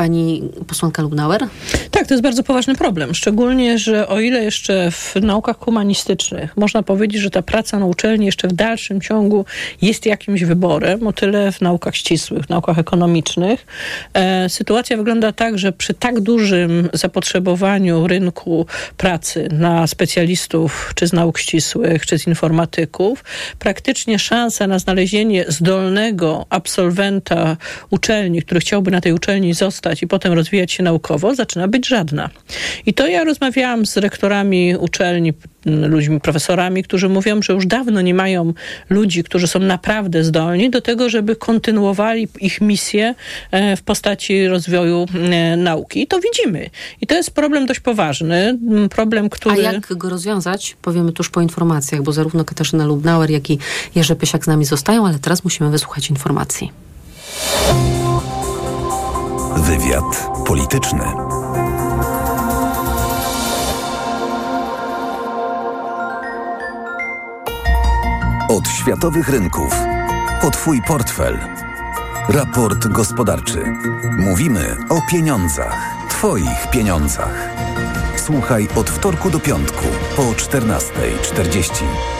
Pani posłanka Lubnauer? Tak, to jest bardzo poważny problem. Szczególnie, że o ile jeszcze w naukach humanistycznych można powiedzieć, że ta praca na uczelni jeszcze w dalszym ciągu jest jakimś wyborem, o tyle w naukach ścisłych, w naukach ekonomicznych e, sytuacja wygląda tak, że przy tak dużym zapotrzebowaniu rynku pracy na specjalistów czy z nauk ścisłych, czy z informatyków, praktycznie szansa na znalezienie zdolnego absolwenta uczelni, który chciałby na tej uczelni zostać i potem rozwijać się naukowo, zaczyna być żadna. I to ja rozmawiałam z rektorami uczelni, ludźmi, profesorami, którzy mówią, że już dawno nie mają ludzi, którzy są naprawdę zdolni do tego, żeby kontynuowali ich misję e, w postaci rozwoju e, nauki. I to widzimy. I to jest problem dość poważny. Problem, który... A jak go rozwiązać? Powiemy tuż po informacjach, bo zarówno Katarzyna Lubnauer, jak i Jerzy Pysiak z nami zostają, ale teraz musimy wysłuchać informacji. Wywiad polityczny. Od światowych rynków. O Twój portfel. Raport gospodarczy. Mówimy o pieniądzach. Twoich pieniądzach. Słuchaj od wtorku do piątku po 14.40.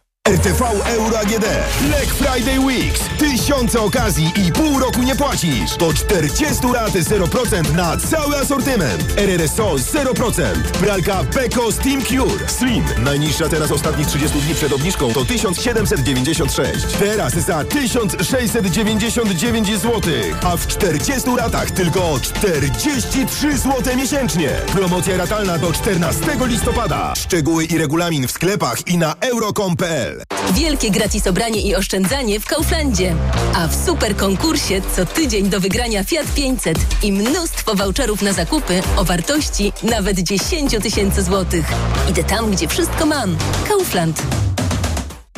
RTV Euro AGD. Black Friday Weeks. Tysiące okazji i pół roku nie płacisz. Do 40 lat 0% na cały asortyment. RRSO 0%. Pralka Beko Steam Cure. Slim. Najniższa teraz ostatnich 30 dni przed obniżką to 1796. Teraz za 1699 zł. A w 40 latach tylko 43 zł miesięcznie. Promocja ratalna do 14 listopada. Szczegóły i regulamin w sklepach i na euro.com.pl Wielkie gratis obranie i oszczędzanie w Kauflandzie. A w super konkursie co tydzień do wygrania Fiat 500 i mnóstwo voucherów na zakupy o wartości nawet 10 tysięcy złotych. Idę tam, gdzie wszystko mam. Kaufland.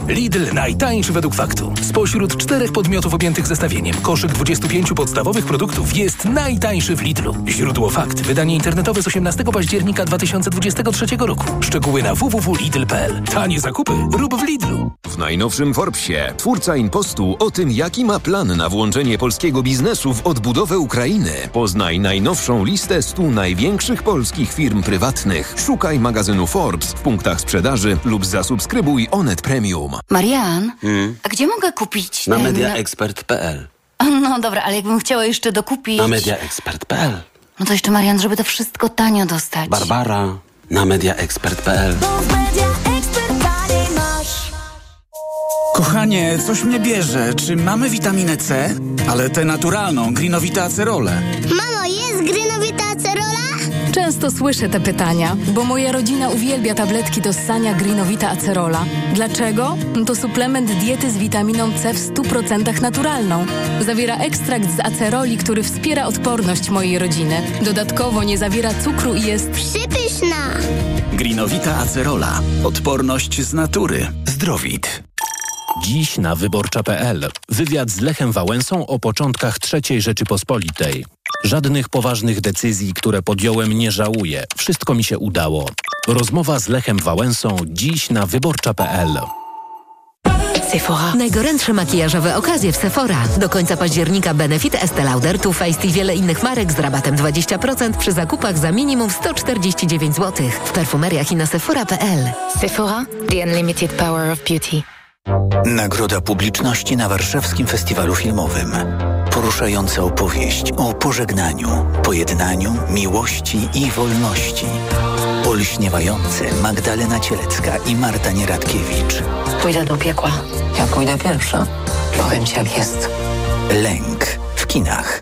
Lidl najtańszy według faktu. Spośród czterech podmiotów objętych zestawieniem koszyk 25 podstawowych produktów jest najtańszy w Lidlu. Źródło fakt. Wydanie internetowe z 18 października 2023 roku. Szczegóły na www.lidl.pl. Tanie zakupy rób w Lidlu. W najnowszym Forbesie twórca Impostu o tym, jaki ma plan na włączenie polskiego biznesu w odbudowę Ukrainy. Poznaj najnowszą listę 100 największych polskich firm prywatnych. Szukaj magazynu Forbes w punktach sprzedaży lub zasubskrybuj Onet Premium. Marian, hmm? a gdzie mogę kupić? Na mediaexpert.pl. No dobra, ale jakbym chciała jeszcze dokupić. Na mediaexpert.pl. No to jeszcze Marian, żeby to wszystko tanio dostać. Barbara na mediaexpert.pl. Kochanie, coś mnie bierze. Czy mamy witaminę C? Ale tę naturalną, grinowite acerole. Często słyszę te pytania, bo moja rodzina uwielbia tabletki do ssania Greenowita Acerola. Dlaczego? To suplement diety z witaminą C w 100% naturalną. Zawiera ekstrakt z aceroli, który wspiera odporność mojej rodziny. Dodatkowo nie zawiera cukru i jest przypyszna. Greenowita Acerola. Odporność z natury. Zdrowit. Dziś na wyborcza.pl. Wywiad z Lechem Wałęsą o początkach III Rzeczypospolitej. Żadnych poważnych decyzji, które podjąłem, nie żałuję. Wszystko mi się udało. Rozmowa z Lechem Wałęsą dziś na wyborcza.pl. Sephora. Najgorętsze makijażowe okazje w Sephora. Do końca października Benefit, Estee Lauder, Too Faced i wiele innych marek z rabatem 20% przy zakupach za minimum 149 zł. W perfumeriach i na sephora.pl. Sephora, the unlimited power of beauty. Nagroda publiczności na Warszawskim Festiwalu Filmowym. Poruszająca opowieść o pożegnaniu, pojednaniu, miłości i wolności. Olśniewające Magdalena Cielecka i Marta Nieradkiewicz. Pójdę do piekła. Ja pójdę pierwsza. Powiem ci jak jest. Lęk w kinach.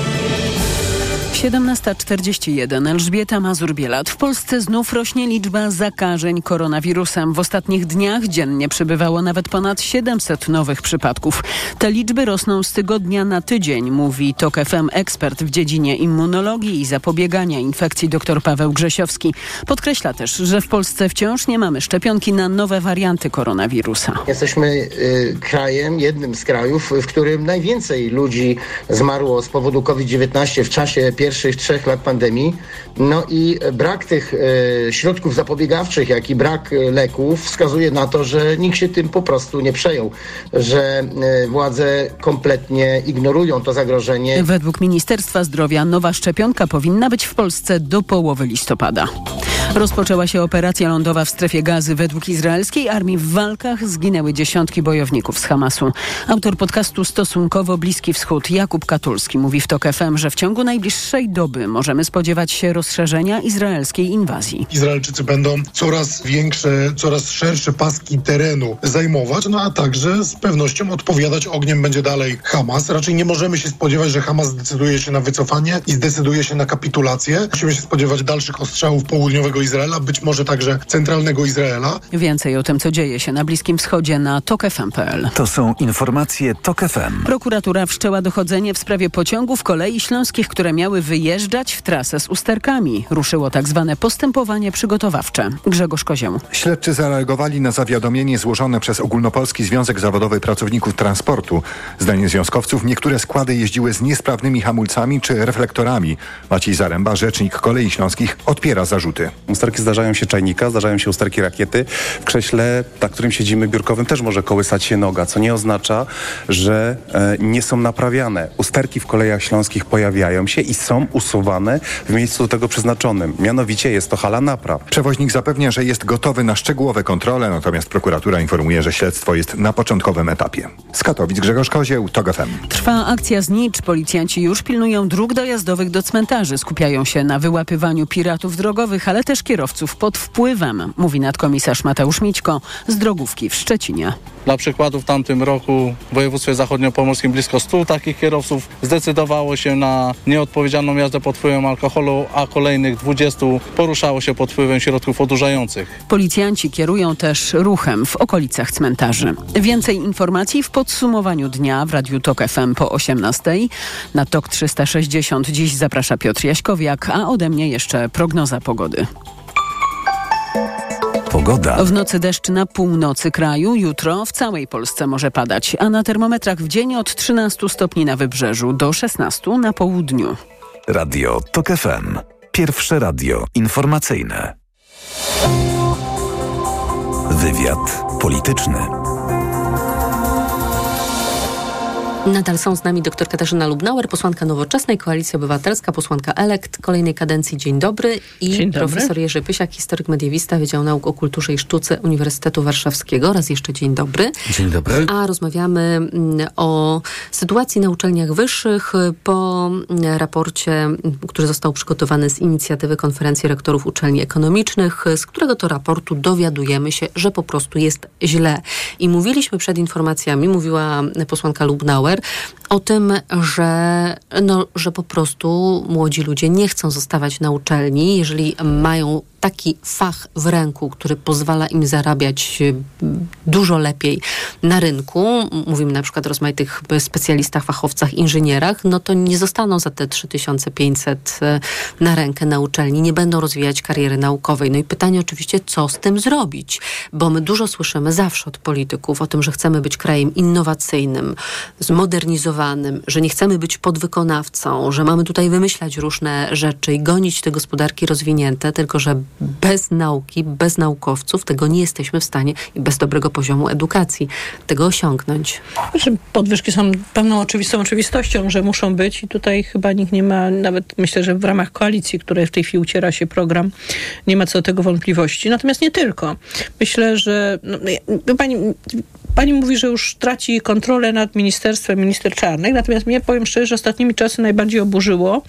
17.41. Elżbieta Mazur-Bielat. W Polsce znów rośnie liczba zakażeń koronawirusem. W ostatnich dniach dziennie przybywało nawet ponad 700 nowych przypadków. Te liczby rosną z tygodnia na tydzień, mówi TOK FM ekspert w dziedzinie immunologii i zapobiegania infekcji dr Paweł Grzesiowski. Podkreśla też, że w Polsce wciąż nie mamy szczepionki na nowe warianty koronawirusa. Jesteśmy y, krajem, jednym z krajów, w którym najwięcej ludzi zmarło z powodu COVID-19 w czasie pierwszych trzech lat pandemii. No i brak tych e, środków zapobiegawczych, jak i brak e, leków wskazuje na to, że nikt się tym po prostu nie przejął, że e, władze kompletnie ignorują to zagrożenie. Według Ministerstwa Zdrowia nowa szczepionka powinna być w Polsce do połowy listopada. Rozpoczęła się operacja lądowa w strefie gazy. Według izraelskiej armii w walkach zginęły dziesiątki bojowników z Hamasu. Autor podcastu Stosunkowo Bliski Wschód Jakub Katulski mówi w TOK FM, że w ciągu najbliższej doby możemy spodziewać się rozszerzenia izraelskiej inwazji. Izraelczycy będą coraz większe, coraz szersze paski terenu zajmować, no a także z pewnością odpowiadać ogniem będzie dalej Hamas. Raczej nie możemy się spodziewać, że Hamas zdecyduje się na wycofanie i zdecyduje się na kapitulację. Musimy się spodziewać dalszych ostrzałów południowego Izraela, być może także centralnego Izraela. Więcej o tym, co dzieje się na Bliskim Wschodzie na tokefm.pl. To są informacje TOK FM. Prokuratura wszczęła dochodzenie w sprawie pociągów kolei śląskich, które miały wyjeżdżać w trasę z usterkami. Ruszyło tak zwane postępowanie przygotowawcze. Grzegorz Kozieł. Śledczy zareagowali na zawiadomienie złożone przez Ogólnopolski Związek Zawodowy Pracowników Transportu. Zdaniem związkowców niektóre składy jeździły z niesprawnymi hamulcami czy reflektorami. Maciej Zaręba, rzecznik kolei śląskich, odpiera zarzuty. Usterki zdarzają się czajnika, zdarzają się usterki rakiety. W krześle, na którym siedzimy biurkowym też może kołysać się noga, co nie oznacza, że e, nie są naprawiane. Usterki w kolejach śląskich pojawiają się i są usuwane w miejscu do tego przeznaczonym. Mianowicie jest to hala napraw. Przewoźnik zapewnia, że jest gotowy na szczegółowe kontrole, natomiast prokuratura informuje, że śledztwo jest na początkowym etapie. Z Katowic Grzegorz Kozieł, TOG FM. Trwa akcja znicz. Policjanci już pilnują dróg dojazdowych do cmentarzy. Skupiają się na wyłapywaniu piratów drogowych, ale też kierowców pod wpływem, mówi nadkomisarz Mateusz Mićko z drogówki w Szczecinie. Dla przykładu w tamtym roku w województwie zachodniopomorskim blisko 100 takich kierowców zdecydowało się na nieodpowiedzialną jazdę pod wpływem alkoholu, a kolejnych 20 poruszało się pod wpływem środków odurzających. Policjanci kierują też ruchem w okolicach cmentarzy. Więcej informacji w podsumowaniu dnia w Radiu Tok FM po 18. Na Tok 360 dziś zaprasza Piotr Jaśkowiak, a ode mnie jeszcze prognoza pogody. Pogoda. W nocy deszcz na północy kraju, jutro w całej Polsce może padać, a na termometrach w dzień od 13 stopni na wybrzeżu do 16 na południu. Radio TOK FM. Pierwsze radio informacyjne. Wywiad polityczny. Nadal są z nami dr Katarzyna Lubnauer, posłanka Nowoczesnej, Koalicja Obywatelska, posłanka elekt kolejnej kadencji. Dzień dobry. I Dzień dobry. profesor Jerzy Pysiak, historyk mediewista, Wydział Nauk o Kulturze i Sztuce Uniwersytetu Warszawskiego. Raz jeszcze dzień dobry. Dzień dobry. A rozmawiamy mm, o sytuacji na uczelniach wyższych po raporcie, który został przygotowany z inicjatywy Konferencji Rektorów Uczelni Ekonomicznych, z którego to raportu dowiadujemy się, że po prostu jest źle. I mówiliśmy przed informacjami, mówiła posłanka Lubnauer, o tym, że, no, że po prostu młodzi ludzie nie chcą zostawać na uczelni, jeżeli mają taki fach w ręku, który pozwala im zarabiać e, dużo lepiej na rynku, mówimy na przykład o rozmaitych specjalistach, fachowcach, inżynierach, no to nie zostaną za te 3500 e, na rękę na uczelni, nie będą rozwijać kariery naukowej. No i pytanie oczywiście, co z tym zrobić? Bo my dużo słyszymy zawsze od polityków o tym, że chcemy być krajem innowacyjnym, zmodernizowanym, że nie chcemy być podwykonawcą, że mamy tutaj wymyślać różne rzeczy i gonić te gospodarki rozwinięte, tylko że bez nauki, bez naukowców tego nie jesteśmy w stanie i bez dobrego poziomu edukacji tego osiągnąć. Podwyżki są pewną oczywistą oczywistością, że muszą być i tutaj chyba nikt nie ma, nawet myślę, że w ramach koalicji, której w tej chwili uciera się program, nie ma co do tego wątpliwości. Natomiast nie tylko. Myślę, że no, pani Pani mówi, że już traci kontrolę nad ministerstwem minister Czarnek, natomiast mnie, powiem szczerze, że ostatnimi czasy najbardziej oburzyło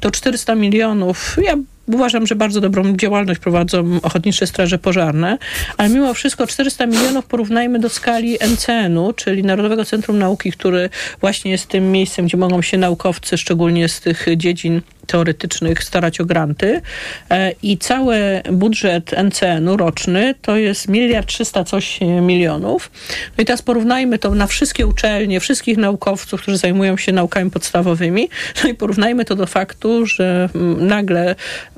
to 400 milionów. Ja Uważam, że bardzo dobrą działalność prowadzą Ochotnicze Straże Pożarne, ale mimo wszystko 400 milionów porównajmy do skali NCN-u, czyli Narodowego Centrum Nauki, który właśnie jest tym miejscem, gdzie mogą się naukowcy, szczególnie z tych dziedzin teoretycznych starać o granty e, i cały budżet NCN-u roczny to jest miliard trzysta coś milionów. No i teraz porównajmy to na wszystkie uczelnie, wszystkich naukowców, którzy zajmują się naukami podstawowymi, no i porównajmy to do faktu, że mm, nagle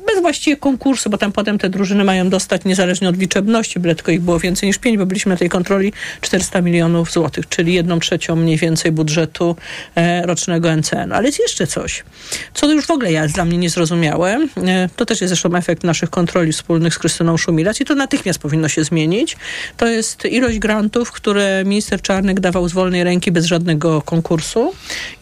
bez właściwie konkursu, bo tam potem te drużyny mają dostać niezależnie od liczebności, byle tylko ich było więcej niż pięć, bo byliśmy na tej kontroli 400 milionów złotych, czyli jedną trzecią mniej więcej budżetu e, rocznego NCN. Ale jest jeszcze coś, co już w ogóle jest dla mnie niezrozumiałe. E, to też jest zresztą efekt naszych kontroli wspólnych z Krystyną Szumilac i to natychmiast powinno się zmienić. To jest ilość grantów, które minister Czarnek dawał z wolnej ręki bez żadnego konkursu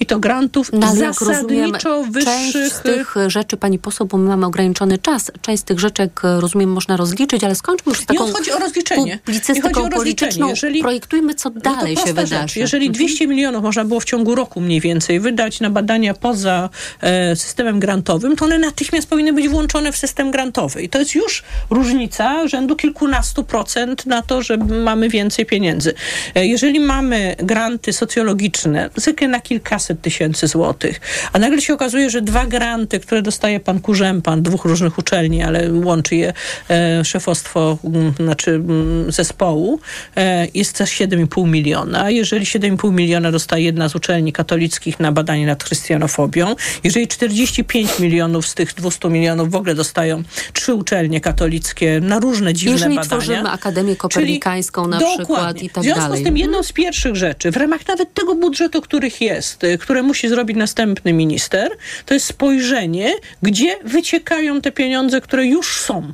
i to grantów no, zasadniczo wyższych. Część z tych rzeczy pani poseł, bo my mamy ograniczony czas. Część z tych rzeczek, rozumiem, można rozliczyć, ale skończmy już z taką nie chodzi o rozliczenie. publicystyką chodzi o polityczną. Jeżeli, Projektujmy, co no dalej no się wydarzy. Rzecz. Jeżeli 200 mhm. milionów można było w ciągu roku mniej więcej wydać na badania poza e, systemem grantowym, to one natychmiast powinny być włączone w system grantowy. I to jest już różnica rzędu kilkunastu procent na to, że mamy więcej pieniędzy. E, jeżeli mamy granty socjologiczne, zwykle na kilkaset tysięcy złotych, a nagle się okazuje, że dwa granty, które dostaje pan Kurzępan, dwóch różnych uczelni, ale łączy je e, szefostwo, mm, znaczy mm, zespołu, e, jest za 7,5 miliona. Jeżeli 7,5 miliona dostaje jedna z uczelni katolickich na badanie nad chrystianofobią, jeżeli 45 milionów z tych 200 milionów w ogóle dostają trzy uczelnie katolickie na różne dziwne jeżeli badania. Tworzymy Akademię Kopernikańską na dokładnie. przykład i tak dalej. W związku dalej. z tym jedną z pierwszych rzeczy, w ramach nawet tego budżetu, których jest, które musi zrobić następny minister, to jest spojrzenie, gdzie wyciekają te pieniądze, które już są.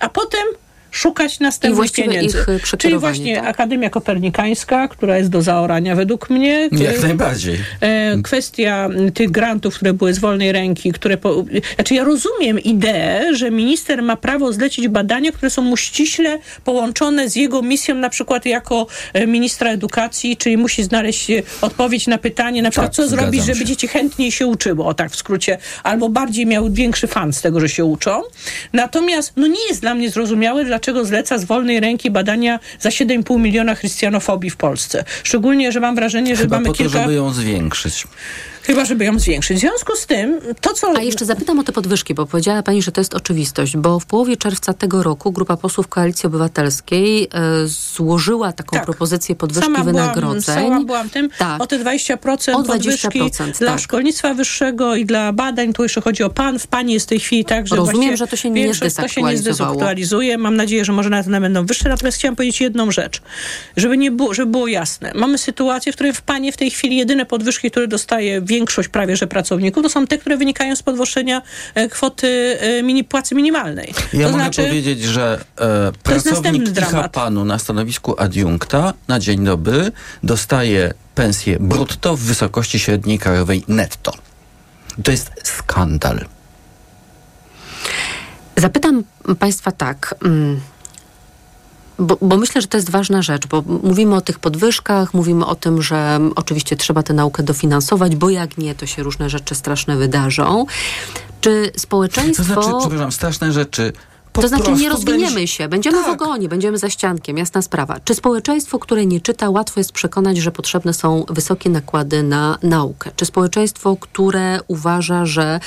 A potem szukać następnych pieniędzy. Czyli właśnie tak? Akademia Kopernikańska, która jest do zaorania według mnie. Jak najbardziej. E, kwestia tych grantów, które były z wolnej ręki, które... Po, znaczy ja rozumiem ideę, że minister ma prawo zlecić badania, które są mu ściśle połączone z jego misją, na przykład jako e, ministra edukacji, czyli musi znaleźć e, odpowiedź na pytanie, na przykład tak, co zrobić, żeby dzieci chętniej się uczyło, o tak w skrócie, albo bardziej miały większy fan z tego, że się uczą. Natomiast no nie jest dla mnie zrozumiałe, dlaczego dlaczego zleca z wolnej ręki badania za 7,5 miliona chrystianofobii w Polsce. Szczególnie, że mam wrażenie, że Chyba mamy po to, kilka... żeby ją zwiększyć. Chyba, żeby ją zwiększyć. W związku z tym, to co... A jeszcze zapytam o te podwyżki, bo powiedziała Pani, że to jest oczywistość, bo w połowie czerwca tego roku grupa posłów Koalicji Obywatelskiej e, złożyła taką tak. propozycję podwyżki sama wynagrodzeń. Byłam, sama byłam tym, tak. o te 20%, o 20% podwyżki dla tak. szkolnictwa wyższego i dla badań. Tu jeszcze chodzi o PAN. W PANie jest w tej chwili tak, że Rozumiem, że to się nie to się nie zdezaktualizuje. Mam nadzieję, że może nawet będą wyższe. Natomiast chciałam powiedzieć jedną rzecz, żeby, nie było, żeby było jasne. Mamy sytuację, w której w PANie w tej chwili jedyne podwyżki, które dostaje większość prawie, że pracowników, to są te, które wynikają z podwyższenia e, kwoty e, mini, płacy minimalnej. Ja to mogę znaczy, powiedzieć, że e, pracownik IHA-PANu na stanowisku adiunkta na dzień dobry dostaje pensję brutto w wysokości średniej krajowej netto. To jest skandal. Zapytam Państwa tak. Mm, bo, bo, myślę, że to jest ważna rzecz, bo mówimy o tych podwyżkach, mówimy o tym, że oczywiście trzeba tę naukę dofinansować, bo jak nie, to się różne rzeczy straszne wydarzą. Czy społeczeństwo... To znaczy, przepraszam, straszne rzeczy po to znaczy nie rozwiniemy będzie... się, będziemy tak. w ogonie, będziemy za ściankiem, jasna sprawa. Czy społeczeństwo, które nie czyta, łatwo jest przekonać, że potrzebne są wysokie nakłady na naukę? Czy społeczeństwo, które uważa, że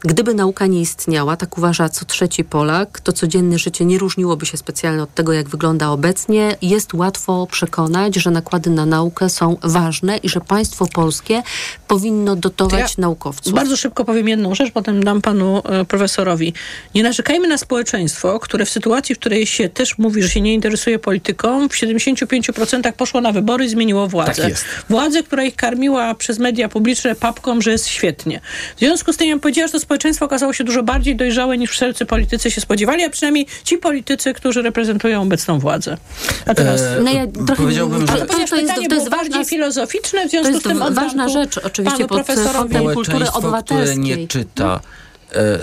gdyby nauka nie istniała, tak uważa co trzeci Polak, to codzienne życie nie różniłoby się specjalnie od tego, jak wygląda obecnie, jest łatwo przekonać, że nakłady na naukę są ważne i że państwo polskie powinno dotować ja naukowców. Bardzo szybko powiem jedną rzecz, potem dam panu e, profesorowi. Nie narzekajmy na społeczeństwo społeczeństwo, które w sytuacji, w której się też mówi, że się nie interesuje polityką, w 75% poszło na wybory i zmieniło władzę. Tak jest. Władzę, która ich karmiła przez media publiczne papką, że jest świetnie. W związku z tym ja powiedziała, że to społeczeństwo okazało się dużo bardziej dojrzałe niż wszelcy politycy się spodziewali, a przynajmniej ci politycy, którzy reprezentują obecną władzę. A teraz... E, no ja trochę powiedziałbym, że... to, to, jest, to jest ważna, filozoficzne, w związku to jest z tym ważna rzecz oczywiście pod kątem kultury obywatelskiej. które nie czyta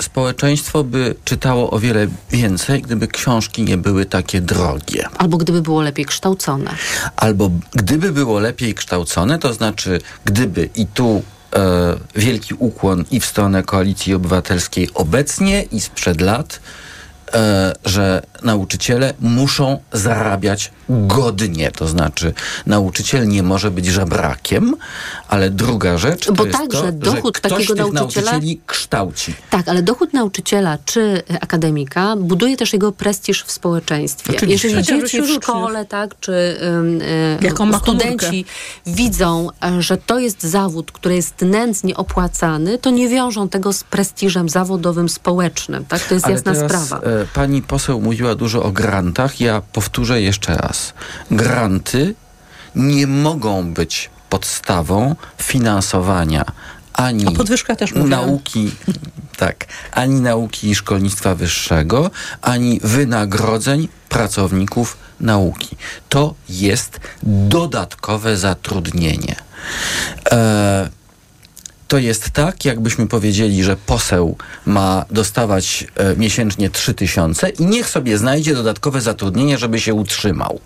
społeczeństwo by czytało o wiele więcej, gdyby książki nie były takie drogie. Albo gdyby było lepiej kształcone. Albo gdyby było lepiej kształcone, to znaczy gdyby i tu e, wielki ukłon i w stronę koalicji obywatelskiej obecnie i sprzed lat, e, że nauczyciele muszą zarabiać godnie, to znaczy nauczyciel nie może być żebrakiem, ale druga rzecz Bo to tak, jest to, dochód że ktoś takiego tych nauczyciela nauczycieli kształci. Tak, ale dochód nauczyciela czy akademika buduje też jego prestiż w społeczeństwie. Oczywiście. Jeżeli dzieci w szkole, tak, czy studenci widzą, że to jest zawód, który jest nędznie opłacany, to nie wiążą tego z prestiżem zawodowym, społecznym. Tak? To jest ale jasna teraz, sprawa. Pani poseł mówiła dużo o grantach. Ja powtórzę jeszcze raz. Granty nie mogą być podstawą finansowania ani nauki, tak, ani nauki i szkolnictwa wyższego, ani wynagrodzeń pracowników nauki. To jest dodatkowe zatrudnienie. E, to jest tak, jakbyśmy powiedzieli, że poseł ma dostawać e, miesięcznie 3000 i niech sobie znajdzie dodatkowe zatrudnienie, żeby się utrzymał.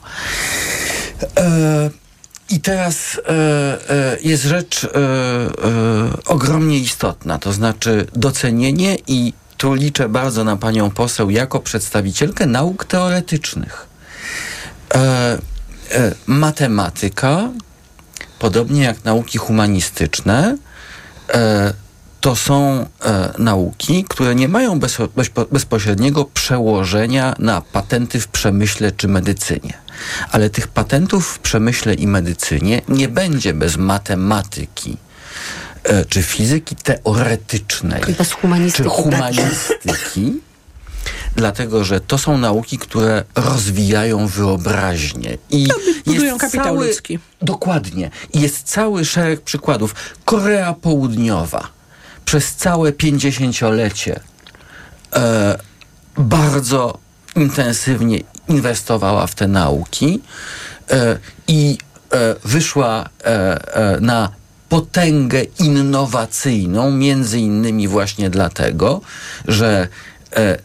E, i teraz e, e, jest rzecz e, e, ogromnie istotna, to znaczy docenienie i tu liczę bardzo na panią poseł jako przedstawicielkę nauk teoretycznych. Matematyka, podobnie jak nauki humanistyczne, to są e, nauki, które nie mają bez, bez, bezpośredniego przełożenia na patenty w przemyśle czy medycynie. Ale tych patentów w przemyśle i medycynie nie będzie bez matematyki e, czy fizyki teoretycznej, czy humanistyki. Dlatego, że to są nauki, które rozwijają wyobraźnię. I budują kapitał cały, ludzki. Dokładnie. Jest cały szereg przykładów. Korea Południowa przez całe pięćdziesięciolecie e, bardzo intensywnie inwestowała w te nauki e, i e, wyszła e, e, na potęgę innowacyjną, między innymi właśnie dlatego, że e,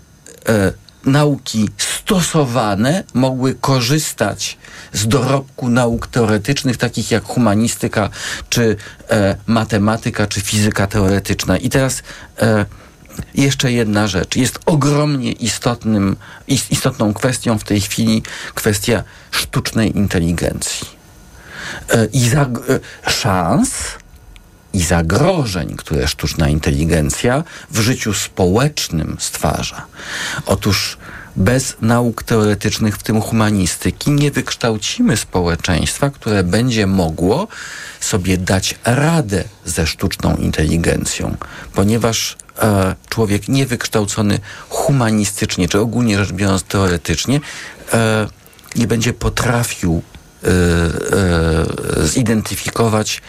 nauki stosowane mogły korzystać z dorobku nauk teoretycznych, takich jak humanistyka, czy e, matematyka, czy fizyka teoretyczna. I teraz e, jeszcze jedna rzecz. Jest ogromnie istotnym, istotną kwestią w tej chwili kwestia sztucznej inteligencji. E, I za, e, szans i zagrożeń, które sztuczna inteligencja w życiu społecznym stwarza. Otóż bez nauk teoretycznych, w tym humanistyki, nie wykształcimy społeczeństwa, które będzie mogło sobie dać radę ze sztuczną inteligencją, ponieważ e, człowiek niewykształcony humanistycznie, czy ogólnie rzecz biorąc teoretycznie, e, nie będzie potrafił e, e zidentyfikować,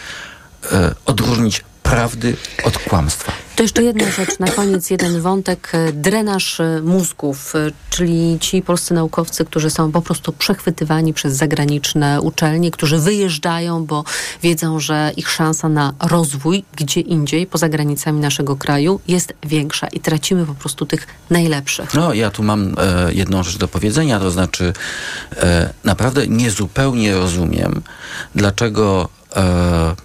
odróżnić prawdy od kłamstwa. To jeszcze jedna rzecz, na koniec jeden wątek. E, drenaż e, mózgów, e, czyli ci polscy naukowcy, którzy są po prostu przechwytywani przez zagraniczne uczelnie, którzy wyjeżdżają, bo wiedzą, że ich szansa na rozwój gdzie indziej, poza granicami naszego kraju, jest większa i tracimy po prostu tych najlepszych. No, ja tu mam e, jedną rzecz do powiedzenia, to znaczy e, naprawdę niezupełnie rozumiem, dlaczego e,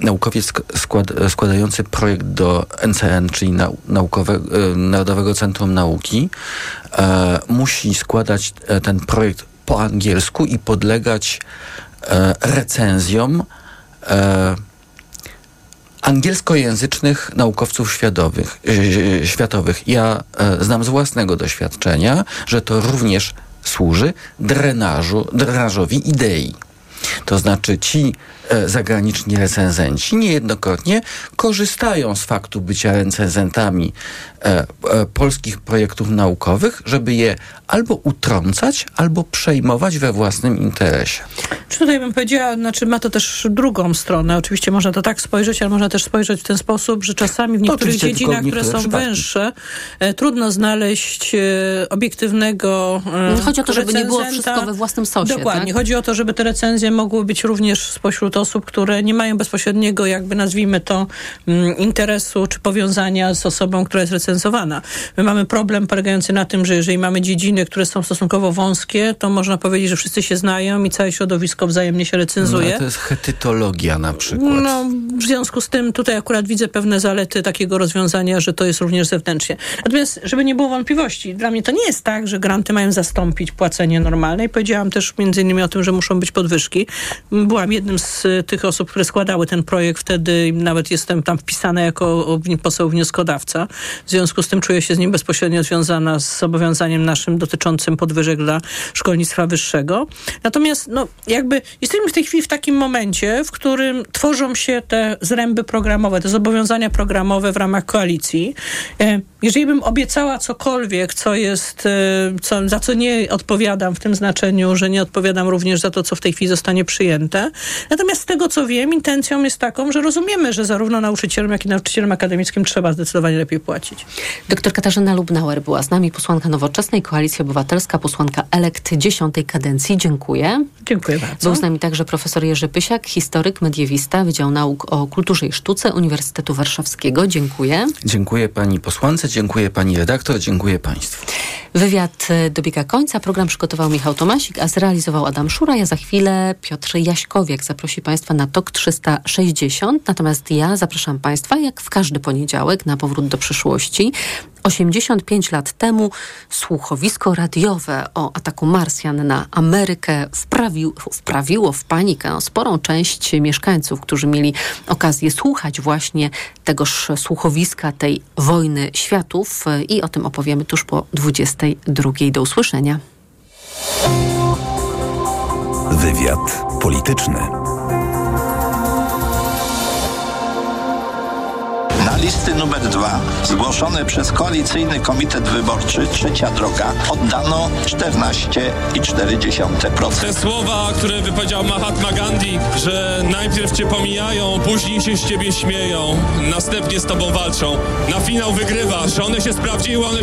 naukowiec skład, składający projekt do NCN, czyli nau, naukowe, e, Narodowego Centrum Nauki, e, musi składać e, ten projekt po angielsku i podlegać e, recenzjom e, angielskojęzycznych naukowców światowych. E, światowych. Ja znam z własnego doświadczenia, że to również służy drenażu, drenażowi idei. To znaczy ci zagraniczni recenzenci niejednokrotnie korzystają z faktu bycia recenzentami e, e, polskich projektów naukowych, żeby je albo utrącać, albo przejmować we własnym interesie. Czy tutaj bym powiedziała, znaczy ma to też drugą stronę. Oczywiście można to tak spojrzeć, ale można też spojrzeć w ten sposób, że czasami w niektórych dziedzinach, które są przypadki. węższe, e, trudno znaleźć e, obiektywnego e, Chodzi o to, żeby nie było wszystko we własnym sosie. Dokładnie. Tak? Chodzi o to, żeby te recenzje mogły być również spośród osób, które nie mają bezpośredniego, jakby nazwijmy to, mm, interesu czy powiązania z osobą, która jest recenzowana. My mamy problem polegający na tym, że jeżeli mamy dziedziny, które są stosunkowo wąskie, to można powiedzieć, że wszyscy się znają i całe środowisko wzajemnie się recenzuje. No, to jest hetytologia na przykład. No, w związku z tym tutaj akurat widzę pewne zalety takiego rozwiązania, że to jest również zewnętrznie. Natomiast, żeby nie było wątpliwości, dla mnie to nie jest tak, że granty mają zastąpić płacenie normalne i powiedziałam też między innymi o tym, że muszą być podwyżki. Byłam jednym z tych osób, które składały ten projekt wtedy, nawet jestem tam wpisana jako poseł wnioskodawca. W związku z tym czuję się z nim bezpośrednio związana z zobowiązaniem naszym dotyczącym podwyżek dla szkolnictwa wyższego. Natomiast no, jakby jesteśmy w tej chwili w takim momencie, w którym tworzą się te zręby programowe, te zobowiązania programowe w ramach koalicji. E, jeżeli bym obiecała cokolwiek, co jest, e, co, za co nie odpowiadam w tym znaczeniu, że nie odpowiadam również za to, co w tej chwili zostanie przyjęte. Natomiast z tego, co wiem, intencją jest taką, że rozumiemy, że zarówno nauczycielom, jak i nauczycielom akademickim trzeba zdecydowanie lepiej płacić. Doktor Katarzyna Lubnauer była z nami, posłanka Nowoczesnej Koalicji Obywatelska, posłanka elekt dziesiątej kadencji. Dziękuję. Dziękuję bardzo. Był z nami także profesor Jerzy Pysiak, historyk, mediewista, Wydział Nauk o Kulturze i Sztuce Uniwersytetu Warszawskiego. Dziękuję. Dziękuję pani posłance, dziękuję pani redaktor, dziękuję państwu. Wywiad e, dobiega końca. Program przygotował Michał Tomasik, a zrealizował Adam Szura. Ja za chwilę Piotr Jaśkowiak zaprosi Państwa na TOK 360. Natomiast ja zapraszam Państwa, jak w każdy poniedziałek, na powrót do przyszłości. 85 lat temu słuchowisko radiowe o ataku Marsjan na Amerykę wprawił, wprawiło w panikę sporą część mieszkańców, którzy mieli okazję słuchać właśnie tegoż słuchowiska, tej wojny światów i o tym opowiemy tuż po 22. Do usłyszenia. Wywiad polityczny. Listy numer dwa, zgłoszone przez koalicyjny komitet wyborczy Trzecia Droga, oddano 14,4%. Te słowa, które wypowiedział Mahatma Gandhi, że najpierw cię pomijają, później się z ciebie śmieją, następnie z tobą walczą. Na finał wygrywasz, one się sprawdziły, one